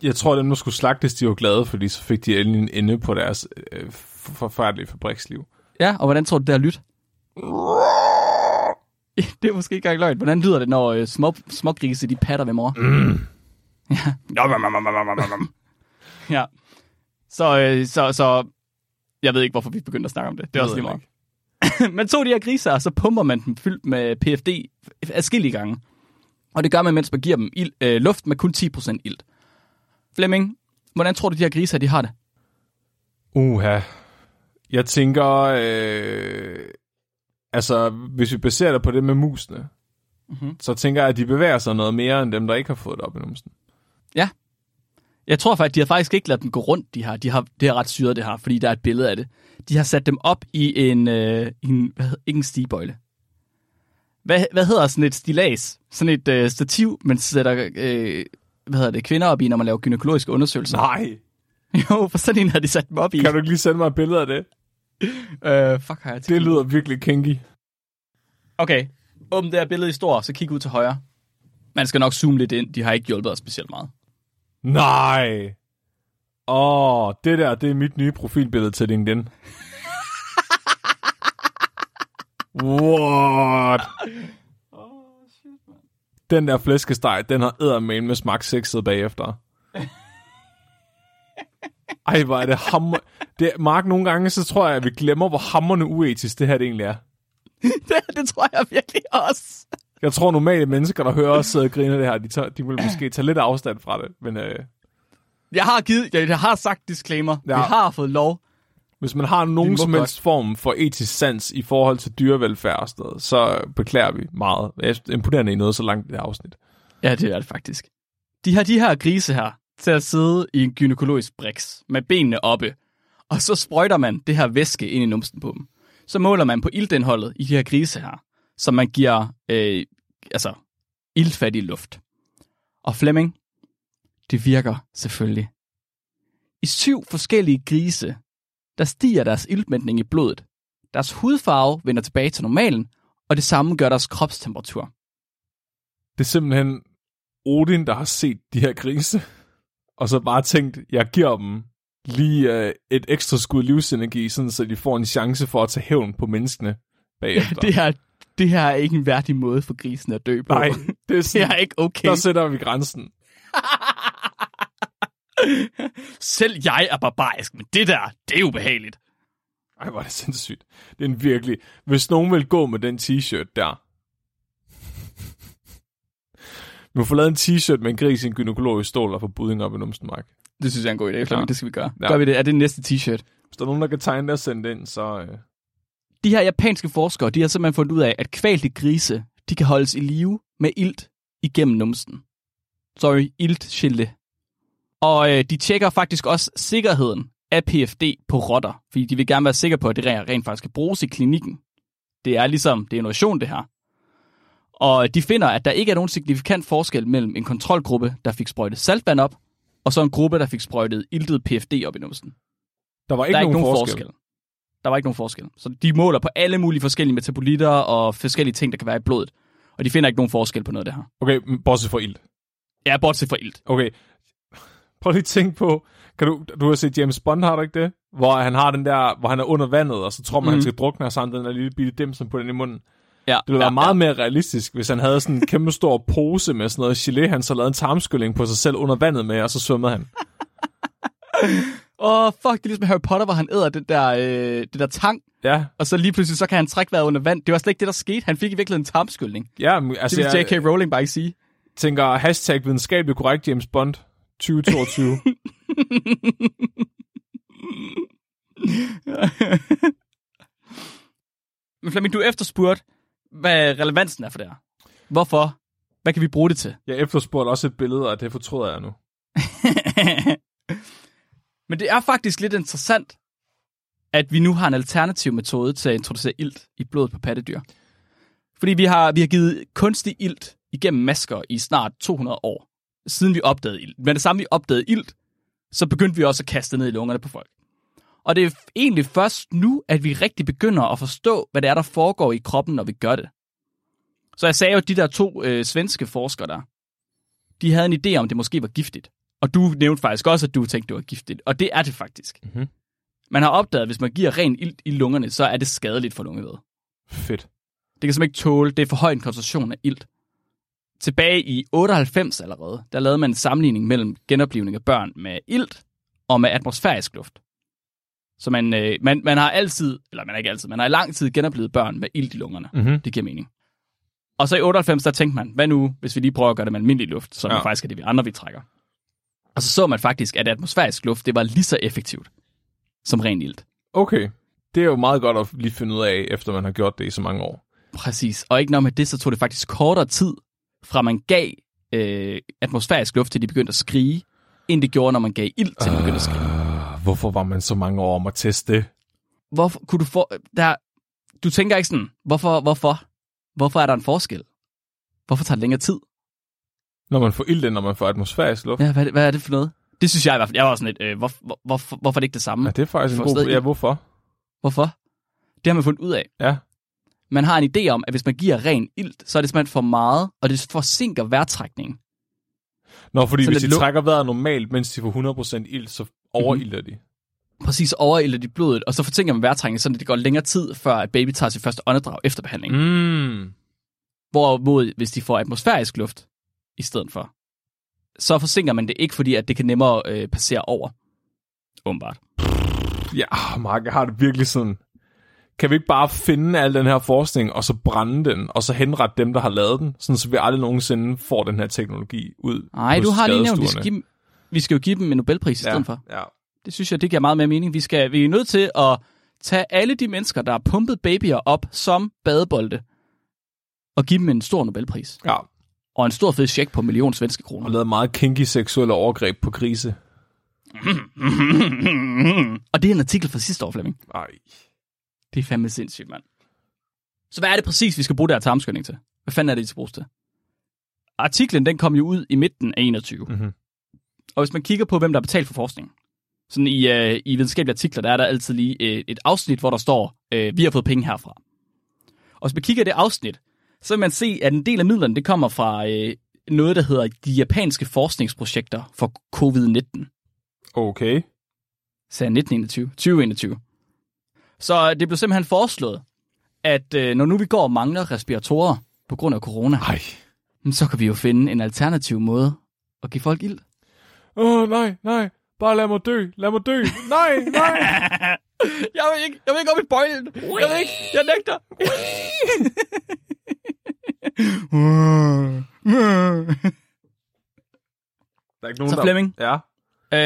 Jeg tror, at dem, der skulle slagtes, de var glade, fordi så fik de endelig en ende på deres øh, forfærdelige fabriksliv. Ja, og hvordan tror du, det har lyttet? det er måske ikke engang løgn. Hvordan lyder det, når øh, små, smågrise, de patter ved mor? Mm. Ja. ja. Så, øh, så, så, jeg ved ikke, hvorfor vi begyndte at snakke om det. Det er også lige meget. man tog de her griser, og så pumper man dem fyldt med PFD adskillige gange. Og det gør man, mens man giver dem ild, øh, luft med kun 10% ilt. Flemming, hvordan tror du, de her griser, de har det? Uha. Jeg tænker, øh, altså, hvis vi baserer det på det med musene, Mhm. så tænker jeg, at de bevæger sig noget mere, end dem, der ikke har fået det op i numsen. Jeg tror faktisk, de har faktisk ikke ladet dem gå rundt, de her. De har, det er ret syret, det her, fordi der er et billede af det. De har sat dem op i en, øh, en hvad hedder, ikke en stigebøjle. Hvad, hvad hedder sådan et stilas? Sådan et øh, stativ, man sætter øh, hvad hedder det, kvinder op i, når man laver gynækologiske undersøgelser. Nej. Jo, for sådan en har de sat dem op i. Kan du ikke lige sende mig et billede af det? Øh, fuck, har jeg Det tænkt. lyder virkelig kinky. Okay, åbn det her billede i stor, så kig ud til højre. Man skal nok zoome lidt ind, de har ikke hjulpet os specielt meget. Nej. Åh, oh, det der, det er mit nye profilbillede til LinkedIn. What? Den der flæskesteg, den har eddermame med smagt sexet bagefter. Ej, hvor er det hammer... Det, Mark, nogle gange, så tror jeg, at vi glemmer, hvor hammerne uetisk det her det egentlig er. det, det tror jeg virkelig også. Jeg tror normale mennesker, der hører os sidde og grine det her, de, tager, de vil måske tage lidt afstand fra det. Men øh, Jeg har givet, jeg, jeg har sagt disclaimer. Ja. Vi har fået lov. hvis man har nogen som godt. helst form for etisk sans i forhold til dyrevelfærd og sådan noget, så beklager vi meget. Jeg er imponerende i noget så langt i det her afsnit. Ja, det er det faktisk. De har de her grise her til at sidde i en gynækologisk briks med benene oppe. Og så sprøjter man det her væske ind i numsen på dem. Så måler man på iltindholdet i de her grise her, som man giver øh, altså, iltfattig luft. Og Flemming, det virker selvfølgelig. I syv forskellige grise, der stiger deres iltmætning i blodet. Deres hudfarve vender tilbage til normalen, og det samme gør deres kropstemperatur. Det er simpelthen Odin, der har set de her grise, og så bare tænkt, jeg giver dem lige øh, et ekstra skud livsenergi, sådan så de får en chance for at tage hævn på menneskene bagefter. det her, det her er ikke en værdig måde for grisen at dø på. Nej, det er det sådan, er ikke okay. der sætter vi grænsen. Selv jeg er barbarisk, men det der, det er ubehageligt. Ej, hvor er det sindssygt. Det er en virkelig... Hvis nogen vil gå med den t-shirt der... Vi må få lavet en t-shirt med en gris i en gynækologisk stol og få budding op i numsen, Mark. Det synes jeg er en god idé, Flemming. Ja. Det skal vi gøre. Ja. Gør vi det? Er det næste t-shirt? Hvis der er nogen, der kan tegne det og sende det ind, så... Øh... De her japanske forskere, de har simpelthen fundet ud af, at kvalte grise, de kan holdes i live med ilt igennem numsen. Sorry, iltskilde. Og øh, de tjekker faktisk også sikkerheden af PFD på rotter, fordi de vil gerne være sikre på, at det rent rent faktisk kan bruges i klinikken. Det er ligesom, det er innovation det her. Og de finder, at der ikke er nogen signifikant forskel mellem en kontrolgruppe, der fik sprøjtet saltvand op, og så en gruppe, der fik sprøjtet iltet PFD op i numsen. Der var ikke, der er ikke nogen, nogen forskel. forskel. Der var ikke nogen forskel. Så de måler på alle mulige forskellige metabolitter og forskellige ting, der kan være i blodet. Og de finder ikke nogen forskel på noget af det her. Okay, bortset fra ild. Ja, bortset fra ilt. Okay. Prøv lige at tænke på... Kan du, du har set James Bond, har du ikke det? Hvor han har den der, hvor han er under vandet, og så tror man, mm. han Mhm. skal drukne, og så har han den der lille bitte dimsum på den i munden. Ja, Det ville være ja, meget mere realistisk, hvis han havde sådan en kæmpe stor pose med sådan noget gelé, han så lavede en tarmskylling på sig selv under vandet med, og så svømmede han. Åh, oh, fuck, det er ligesom Harry Potter, hvor han æder den der, øh, det der tang, Ja, og så lige pludselig så kan han trække vejret under vand. Det var slet ikke det, der skete. Han fik i virkeligheden en tarmskyldning. ja men, Det altså vil J.K. Rowling bare ikke sige. tænker hashtag videnskabelig korrekt James Bond 2022. Men Flemming, du efterspurgte, hvad relevansen er for det her. Hvorfor? Hvad kan vi bruge det til? jeg efterspurgte også et billede, og det fortryder jeg nu. Men det er faktisk lidt interessant, at vi nu har en alternativ metode til at introducere ilt i blodet på pattedyr. Fordi vi har, vi har givet kunstig ilt igennem masker i snart 200 år, siden vi opdagede ilt. Men det samme vi opdagede ilt, så begyndte vi også at kaste ned i lungerne på folk. Og det er egentlig først nu, at vi rigtig begynder at forstå, hvad det er, der foregår i kroppen, når vi gør det. Så jeg sagde jo, at de der to øh, svenske forskere der, de havde en idé om, at det måske var giftigt. Og du nævnte faktisk også, at du tænkte, det var giftigt. Og det er det faktisk. Mhm. Man har opdaget, at hvis man giver ren ilt i lungerne, så er det skadeligt for lungevævet. Fedt. Det kan simpelthen ikke tåle, det er for høj en koncentration af ilt. Tilbage i 98 allerede, der lavede man en sammenligning mellem genoplivning af børn med ilt og med atmosfærisk luft. Så man, øh, man, man har altid, eller man har ikke altid, man har i lang tid genoplevet børn med ilt i lungerne. Mm-hmm. Det giver mening. Og så i 98, der tænkte man, hvad nu, hvis vi lige prøver at gøre det med almindelig luft, som ja. faktisk er det, vi andre vi trækker. Og så så man faktisk, at atmosfærisk luft, det var lige så effektivt som ren ilt. Okay. Det er jo meget godt at lige finde ud af, efter man har gjort det i så mange år. Præcis. Og ikke nok med det, så tog det faktisk kortere tid, fra man gav øh, atmosfærisk luft, til de begyndte at skrige, end det gjorde, når man gav ild, til de begyndte at skrige. Hvorfor var man så mange år om at teste det? Hvorfor kunne du få... Der, du tænker ikke sådan, hvorfor, hvorfor? hvorfor er der en forskel? Hvorfor tager det længere tid? Når man får ild, når man får atmosfærisk luft. Ja, hvad, er det- hvad er det for noget? Det synes jeg i hvert fald. Jeg var sådan lidt, øh, hvor, hvor, hvorfor, hvorfor er det ikke det samme? Ja, det er faktisk en god... Ja, hvorfor? Hvorfor? Det har man fundet ud af. Ja. Man har en idé om, at hvis man giver ren ilt, så er det simpelthen for meget, og det forsinker vejrtrækningen. Nå, fordi Så hvis de lu- trækker vejret normalt, mens de får 100% ild, så overilder de. Præcis overilder de blodet, og så forsinker man vejrtrækningen, så det går længere tid, før at baby tager sit første åndedrag efter behandling. Mm. Hvorimod, hvis de får atmosfærisk luft i stedet for, så forsinker man det ikke, fordi at det kan nemmere øh, passere over. Åbenbart. Ja, Mark, jeg har det virkelig sådan... Kan vi ikke bare finde al den her forskning, og så brænde den, og så henrette dem, der har lavet den, sådan så vi aldrig nogensinde får den her teknologi ud Nej, du har lige nævnt, vi skal, give, vi skal jo give dem en Nobelpris i stedet for. Ja. Det synes jeg, det giver meget mere mening. Vi, skal, vi er nødt til at tage alle de mennesker, der har pumpet babyer op som badebolde, og give dem en stor Nobelpris. ja, Og en stor fed check på en million svenske og kroner. lavet meget kinky seksuelle overgreb på grise. og det er en artikel fra sidste år, Flemming. Nej. Det er fandme sindssygt, mand. Så hvad er det præcis, vi skal bruge der tarmskynding til? Hvad fanden er det, de skal bruges til? Artiklen, den kom jo ud i midten af 21. Mhm. Og hvis man kigger på, hvem der har betalt for forskning, sådan i, øh, i videnskabelige artikler, der er der altid lige øh, et afsnit, hvor der står, øh, vi har fået penge herfra. Og hvis man kigger i det afsnit, så vil man se, at en del af midlerne, det kommer fra øh, noget, der hedder de japanske forskningsprojekter for covid-19. Okay. sagde 1921, 2021. Så det blev simpelthen foreslået, at øh, når nu vi går og mangler respiratorer på grund af corona, Ej. så kan vi jo finde en alternativ måde at give folk ild. Åh, oh, nej, nej. Bare lad mig dø. Lad mig dø. Nej, nej. jeg vil ikke, jeg vil ikke op i bøjlen. Jeg vil ikke, jeg nægter. Der er ikke nogen, Så der... Flemming, Ja.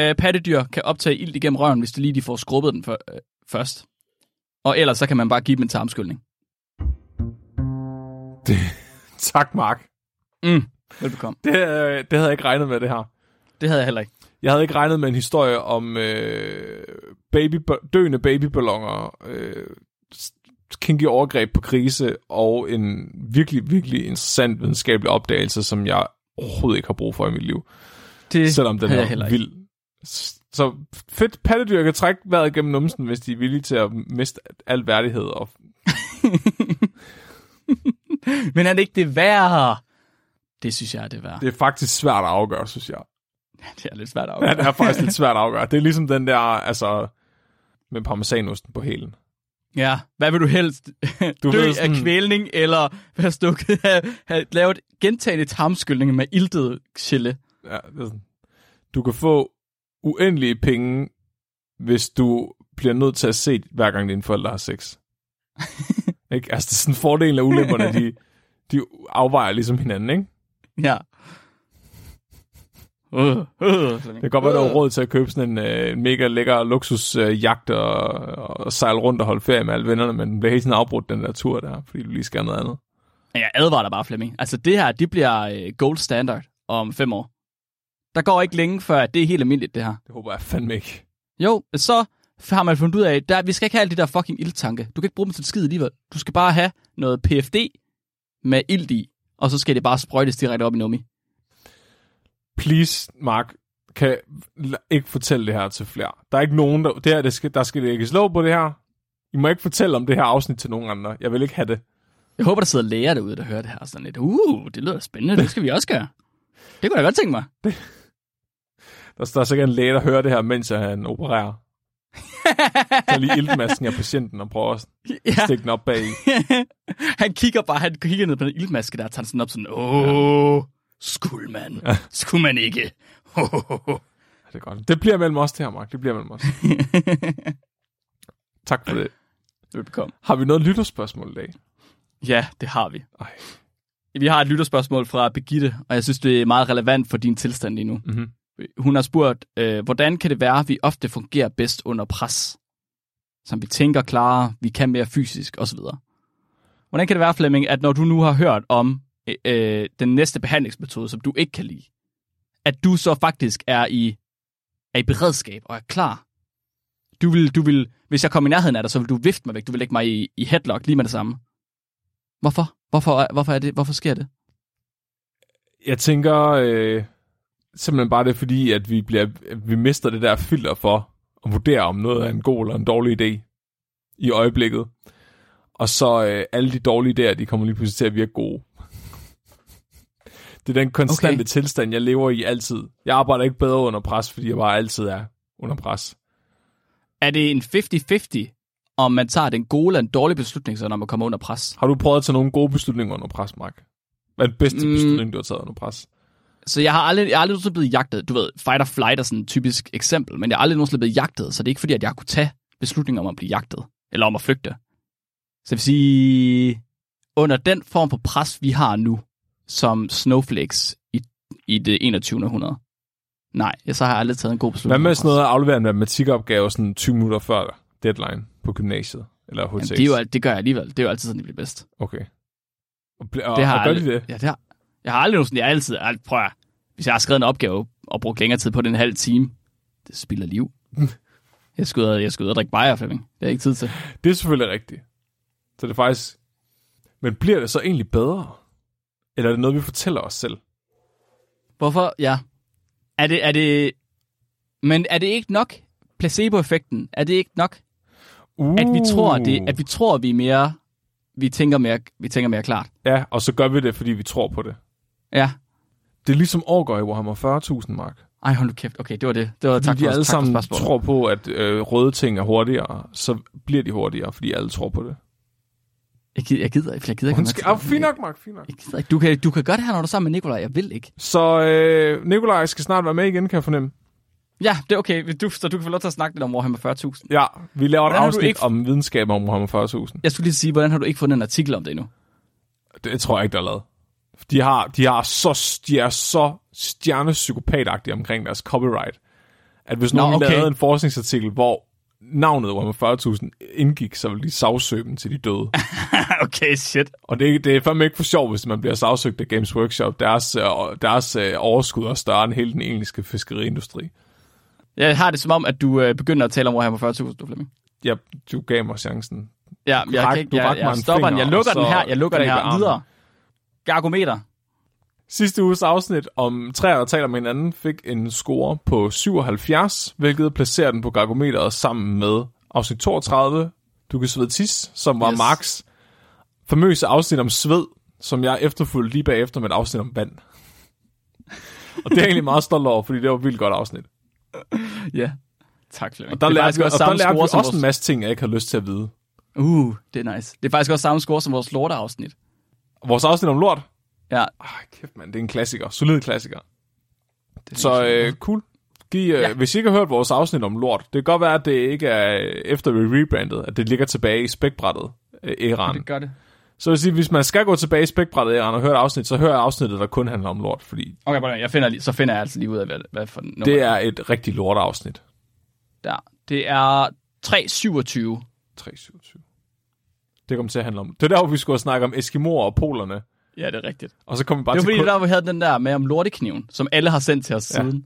øh, pattedyr kan optage ild igennem røven, hvis de lige de får skrubbet den for, øh, først. Og ellers så kan man bare give dem en tarmskyldning. Det... Tak, Mark. Mm. Velbekomme. Det, øh, det havde jeg ikke regnet med, det her. Det havde jeg heller ikke. Jeg havde ikke regnet med en historie om øh, baby, døende babyballoner, øh, kinky overgreb på krise, og en virkelig, virkelig interessant videnskabelig opdagelse, som jeg overhovedet ikke har brug for i mit liv. Det Selvom den er vild. Så fedt pattedyr kan trække vejret gennem numsen, hvis de er villige til at miste al værdighed. Og Men er det ikke det værd? Det synes jeg er det værd. det er faktisk svært at afgøre, synes jeg. Det er lidt svært at Ja, afgøre. det er faktisk lidt svært at afgøre. Det er ligesom den der, altså, med parmesanosten på hælen. Ja, hvad vil du helst? Du Dø ved sådan- af kvælning, eller være stukket have, have lavet gentagende tarmskyldning med iltet chille? Ja, det er sådan. Du kan få uendelige penge, hvis du bliver nødt til at se, hver gang dine forældre har sex. ikke? Altså, det er sådan fordelen af ulemperne, de, de afvejer ligesom hinanden, ikke? Ja. Uh, uh, Det kan godt være, du har råd til at købe sådan en øh, mega lækker luksus øh, og, og sejle rundt og holde ferie med alle vennerne, men den bliver helt sådan afbrudt, den der tur der, fordi du lige skal noget andet. Jeg advarer dig bare, Flemming. Altså, det her, det bliver øh, gold standard om fem år. Der går ikke længe, før det er helt almindeligt, det her. Det håber jeg fandme ikke. Jo, så har man fundet ud af, at vi skal ikke have alle de der fucking ildtanke. Du kan ikke bruge dem til skid alligevel. Du skal bare have noget PFD med ild i, og så skal det bare sprøjtes direkte op i nummi. Please, Mark, kan ikke fortælle det her til flere. Der er ikke nogen, der, det her, det skal, der skal lægges lov på det her. I må ikke fortælle om det her afsnit til nogen andre. Jeg vil ikke have det. Jeg håber, der sidder læger derude, der hører det her. Sådan lidt, uh, det lyder spændende, det skal vi også gøre. Det kunne jeg godt tænke mig. Der, der er sikkert en læge, der hører det her, mens han opererer. Så lige iltmasken af patienten og prøver at ja. stikke den op bag han kigger bare, han kigger ned på den ildmaske der, tager sådan op sådan, åh, skulle man, skulle man ikke. Det er godt. Det bliver mellem os det her, Mark. Det bliver mellem os. Tak for det. Velbekomme. Har vi noget lytterspørgsmål i dag? Ja, det har vi. Ej. Vi har et lytterspørgsmål fra Begitte, og jeg synes, det er meget relevant for din tilstand lige nu. Mm-hmm. Hun har spurgt, øh, hvordan kan det være, at vi ofte fungerer bedst under pres? Som vi tænker klarere, vi kan mere fysisk osv. Hvordan kan det være, Flemming, at når du nu har hørt om øh, den næste behandlingsmetode, som du ikke kan lide, at du så faktisk er i, er i beredskab og er klar? Du vil, du vil, hvis jeg kommer i nærheden af dig, så vil du vifte mig væk. Du vil lægge mig i, i headlock lige med det samme. Hvorfor? Hvorfor, hvorfor, er det, hvorfor sker det? Jeg tænker øh, simpelthen bare det er fordi, at vi, bliver, at vi mister det der filter for at vurdere, om noget er en god eller en dårlig idé i øjeblikket. Og så øh, alle de dårlige idéer, de kommer lige pludselig til at virke gode det er den konstante okay. tilstand, jeg lever i altid. Jeg arbejder ikke bedre under pres, fordi jeg bare altid er under pres. Er det en 50-50, om man tager den gode eller en dårlig beslutning, så når man kommer under pres? Har du prøvet at tage nogle gode beslutninger under pres, Mark? Hvad er den bedste mm. beslutning, du har taget under pres? Så jeg har aldrig, jeg har aldrig nogensinde blevet jagtet. Du ved, fight or flight er sådan et typisk eksempel, men jeg har aldrig nogensinde blevet jagtet, så det er ikke fordi, at jeg kunne tage beslutninger om at blive jagtet, eller om at flygte. Så jeg vil sige, under den form for pres, vi har nu, som snowflakes i, i det 21. århundrede, nej, så har jeg aldrig taget en god beslutning. Hvad med sådan noget at aflevere en matematikopgave sådan 20 minutter før deadline på gymnasiet? Eller HTX? Jamen, det, er jo, det gør jeg alligevel. Det er jo altid sådan, det bliver bedst. Okay. Og, og, Det har og gør aldrig- de det? Ja, det har, jeg har aldrig nogensinde, jeg har altid, jeg, prøv at, hvis jeg har skrevet en opgave og brugt længere tid på den en halv time, det spilder liv. jeg skal ud jeg skal ud og drikke bajer, Flemming. Det er ikke tid til. Det er selvfølgelig rigtigt. Så det er faktisk... Men bliver det så egentlig bedre? Eller er det noget, vi fortæller os selv? Hvorfor? Ja. Er det, er det, men er det ikke nok? Placebo-effekten, er det ikke nok? Uh. At vi tror, det, at vi tror, vi er mere, vi tænker mere, vi tænker mere klart. Ja, og så gør vi det, fordi vi tror på det. Ja. Det er ligesom overgår i Warhammer 40.000, Mark. Ej, hold nu kæft. Okay, det var det. Det var Fordi tak de for, alle tak sammen tror på, at øh, røde ting er hurtigere, så bliver de hurtigere, fordi alle tror på det. Jeg gider, jeg gider ikke. Jeg gider ikke. Undskyld. Ah, fint nok, Mark, fint nok. Jeg gider ikke. Du kan, du kan gøre det her, når du er sammen med Nikolaj. Jeg vil ikke. Så øh, Nikolaj skal snart være med igen, kan jeg fornemme. Ja, det er okay. Du, så du kan få lov til at snakke lidt om Warhammer 40.000. Ja, vi laver et Hvordan du afsnit ikke- om videnskab om Warhammer 40.000. Jeg skulle lige sige, hvordan har du ikke fundet en artikel om det endnu? Det tror jeg ikke, der er lavet. De, har, de, har så, de er så stjernepsykopatagtige omkring deres copyright, at hvis Nå, nogen okay. lavede en forskningsartikel, hvor navnet Warhammer 40.000 indgik, så ville de sagsøge dem til de døde. okay, shit. Og det, det er fandme ikke for sjov, hvis man bliver sagsøgt af Games Workshop. Deres, øh, deres øh, overskud er større end hele den engelske fiskeriindustri. Jeg har det som om, at du øh, begynder at tale om Warhammer 40.000, du Flemming. Ja, du gav mig chancen. Ja, jeg rak- kan ikke, du jeg, jeg en stopper den. Jeg lukker den her. Jeg lukker den jeg her videre. Gargometer. Sidste uges afsnit om træer, der taler med hinanden, fik en score på 77, hvilket placerer den på Gargometeret sammen med afsnit 32, Du kan svede tis, som var Yes. Marks famøse afsnit om sved, som jeg efterfulgte lige bagefter med et afsnit om vand. Og det er jeg egentlig meget stolt over, fordi det var et vildt godt afsnit. Ja. Tak, Flemming. Og der er lærte, vi, også og der lærte vi også en masse ting, jeg ikke har lyst til at vide. Uh, det er nice. Det er faktisk også samme score som vores lorteafsnit. Vores afsnit om lort. Ja. Ej, kæft mand, det er en klassiker. Solid klassiker. Det er Så øh, cool. Giv, øh, Ja. ja. Hvis I ikke har hørt vores afsnit om lort, det kan godt være, at det ikke er øh, efter vi rebrandet, at det ligger tilbage i spækbrættet øh, æraen. Det gør det. Så vil sige, hvis man skal gå tilbage i spækbrættet æraen og høre et afsnit, så hør afsnittet, der kun handler om lort, fordi Okay, bare, jeg finder, så finder jeg altså lige ud af, hvad, hvad for nummer det er et rigtig lort afsnit. der. Det er 327. 327. Det kommer til at handle om. Det er der, hvor vi skulle snakke om Eskimoer og polerne, Ja, det er rigtigt. og så kommer vi bare Det var til fordi, kun... der hvor vi havde den der med om lortekniven, som alle har sendt til os Ja. siden.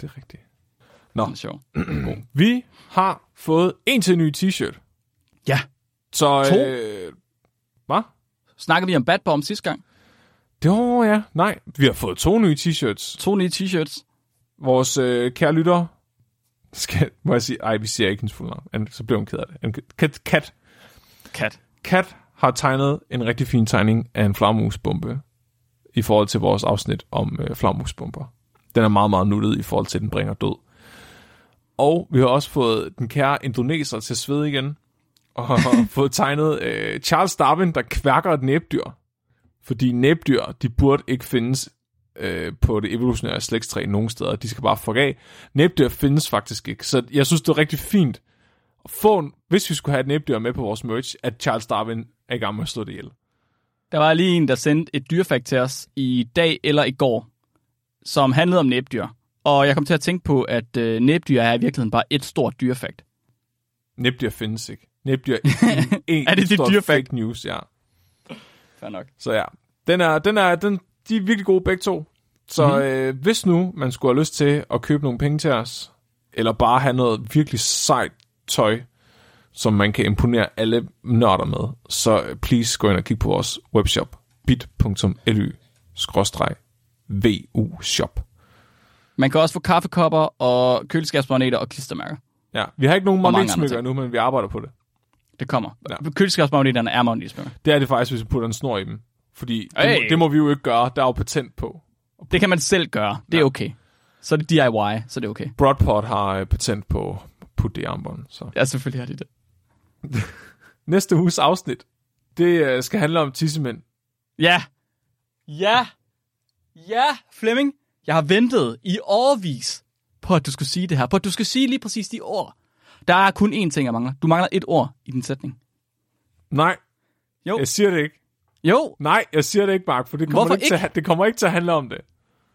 Det er rigtigt. Den er sjov. Vi har fået en til ny t-shirt. Ja. Så, To? øh, hvad? Snakkede vi om Bad Bomb sidste gang? Det var, ja. Nej, vi har fået to nye t-shirts. To nye t-shirts. Vores øh, kære lytter, skal, må jeg sige, ej, vi siger ikke hendes fulde navn, så bliver hun ked af det. Kat, Kat, Kat. Kat har tegnet en rigtig fin tegning af en flagmusbombe i forhold til vores afsnit om øh, flagmusbomber. Den er meget, meget nuttet i forhold til, at den bringer død. Og vi har også fået den kære indoneser til sved igen, og fået tegnet øh, Charles Darwin, der kværker et næbdyr. Fordi næbdyr, de burde ikke findes øh, på det evolutionære slægtstræ nogen steder. De skal bare fuck af. Næbdyr findes faktisk ikke. Så jeg synes, det er rigtig fint få, hvis vi skulle have et næbdyr med på vores merch, at Charles Darwin er i gang med at slå det ihjel. Der var lige en, der sendte et dyrefakt til os i dag eller i går, som handlede om næbdyr. Og jeg kom til at tænke på, at øh, næbdyr er i virkeligheden bare et stort dyrefakt. Næbdyr findes ikke. Næbdyr er en, en Er det dit dyrefakt? fake news, ja. Fair nok. Så ja, den er, den er, den, de er virkelig gode begge to. Så Mhm. mm-hmm. øh, hvis nu man skulle have lyst til at købe nogle penge til os, eller bare have noget virkelig sejt tøj, som man kan imponere alle nørder med, så please gå ind og kig på vores webshop, bit.ly-vu shop. Man kan også få kaffekopper og køleskabsmagneter og klistermærker. Ja, vi har ikke nogen magnetsmykker endnu, men vi arbejder på det. Det kommer. Ja. Køleskabsmagneterne er magnetsmykker. Det er det faktisk, hvis vi putter en snor i dem. Fordi det, må, Hey. det må vi jo ikke gøre. Der er jo patent på. Det kan man selv gøre. Det er Ja. okay. Så er det DIY, så det er okay. Broadport har øh, patent på putte det i armbånd. Så. Ja, selvfølgelig har de det. Næste uges afsnit, det øh, skal handle om tissemænd. Ja. Ja. Ja, Flemming. Jeg har ventet i årvis på, at du skulle sige det her. På, at du skal sige lige præcis de ord. Der er kun én ting, jeg mangler. Du mangler et ord i din sætning. Nej, Jo. jeg siger det ikke. Jo, Nej, jeg siger det ikke, Mark, for det kommer, Hvorfor ikke, Til, at- det kommer ikke til at handle om det.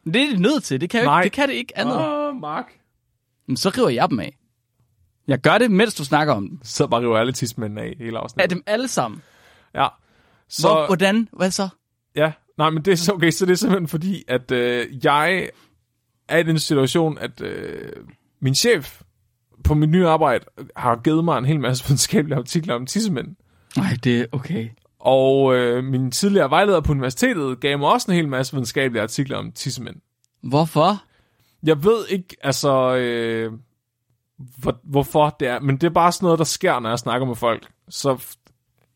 det er det nødt til. Det kan, Nej. ikke, det kan det ikke andet. Åh, Mark. Men så river jeg dem af. Jeg gør det, mens du snakker om dem. Så bare river alle af hele Af afsnittet. dem alle sammen. Ja. Så... Så, Hvor, hvordan? Hvad så? ja, nej, men det er så okay, så det er simpelthen fordi, at øh, jeg er i den situation, at øh, min chef på mit nye arbejde har givet mig en hel masse videnskabelige artikler om tissemænd. Nej, det er okay. Og øh, min tidligere vejleder på universitetet gav mig også en hel masse videnskabelige artikler om tissemænd. Hvorfor? Jeg ved ikke, altså, øh, hvor, hvorfor det er, men det er bare sådan noget, der sker, når jeg snakker med folk. Så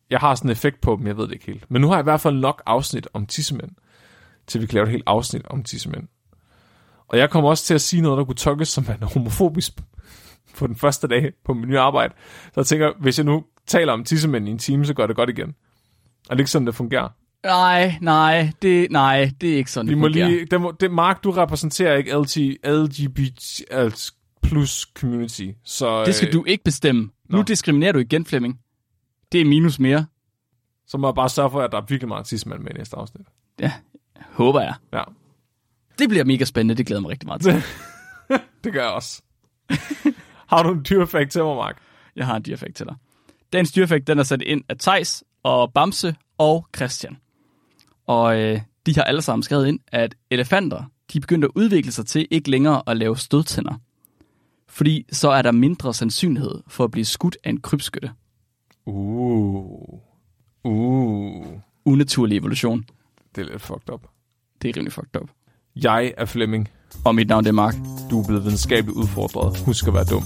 jeg har sådan en effekt på dem, jeg ved det ikke helt. Men nu har jeg i hvert fald nok afsnit om tissemænd, til vi kan lave et helt afsnit om tissemænd. Og jeg kommer også til at sige noget, der kunne tolkes som en homofobisk på den første dag på min nye arbejde. Så jeg tænker, hvis jeg nu taler om tissemænd i en time, så gør det godt igen. Er det ikke sådan, det fungerer? Nej, nej, det, nej, det er ikke sådan, Vi det må fungerer. lige, det må, det, Mark, du repræsenterer ikke LG, LGBT plus community, så, Det skal øh, du ikke bestemme. Nu Nå. diskriminerer du igen, Flemming. Det er minus mere. så må jeg bare sørge for, at der er virkelig meget tidsmand med i næste afsnit. Ja, håber jeg. Ja, Det bliver mega spændende, det glæder mig rigtig meget til. det gør jeg også. Har du en dyrefakt til mig, Mark? Jeg har en dyrefakt til dig. Dagens dyrefakt, den er sat ind af Tejs og Bamse og Christian. Og øh, de har alle sammen skrevet ind, at elefanter, de begyndte at udvikle sig til ikke længere at lave stødtænder. Fordi så er der mindre sandsynlighed for at blive skudt af en krybskytte. Uh. Uh. Unaturlig evolution. Det er lidt fucked up. Det er rimelig fucked up. Jeg er Flemming. Og mit navn det er Mark. Du er blevet videnskabeligt udfordret. Husk at være dum.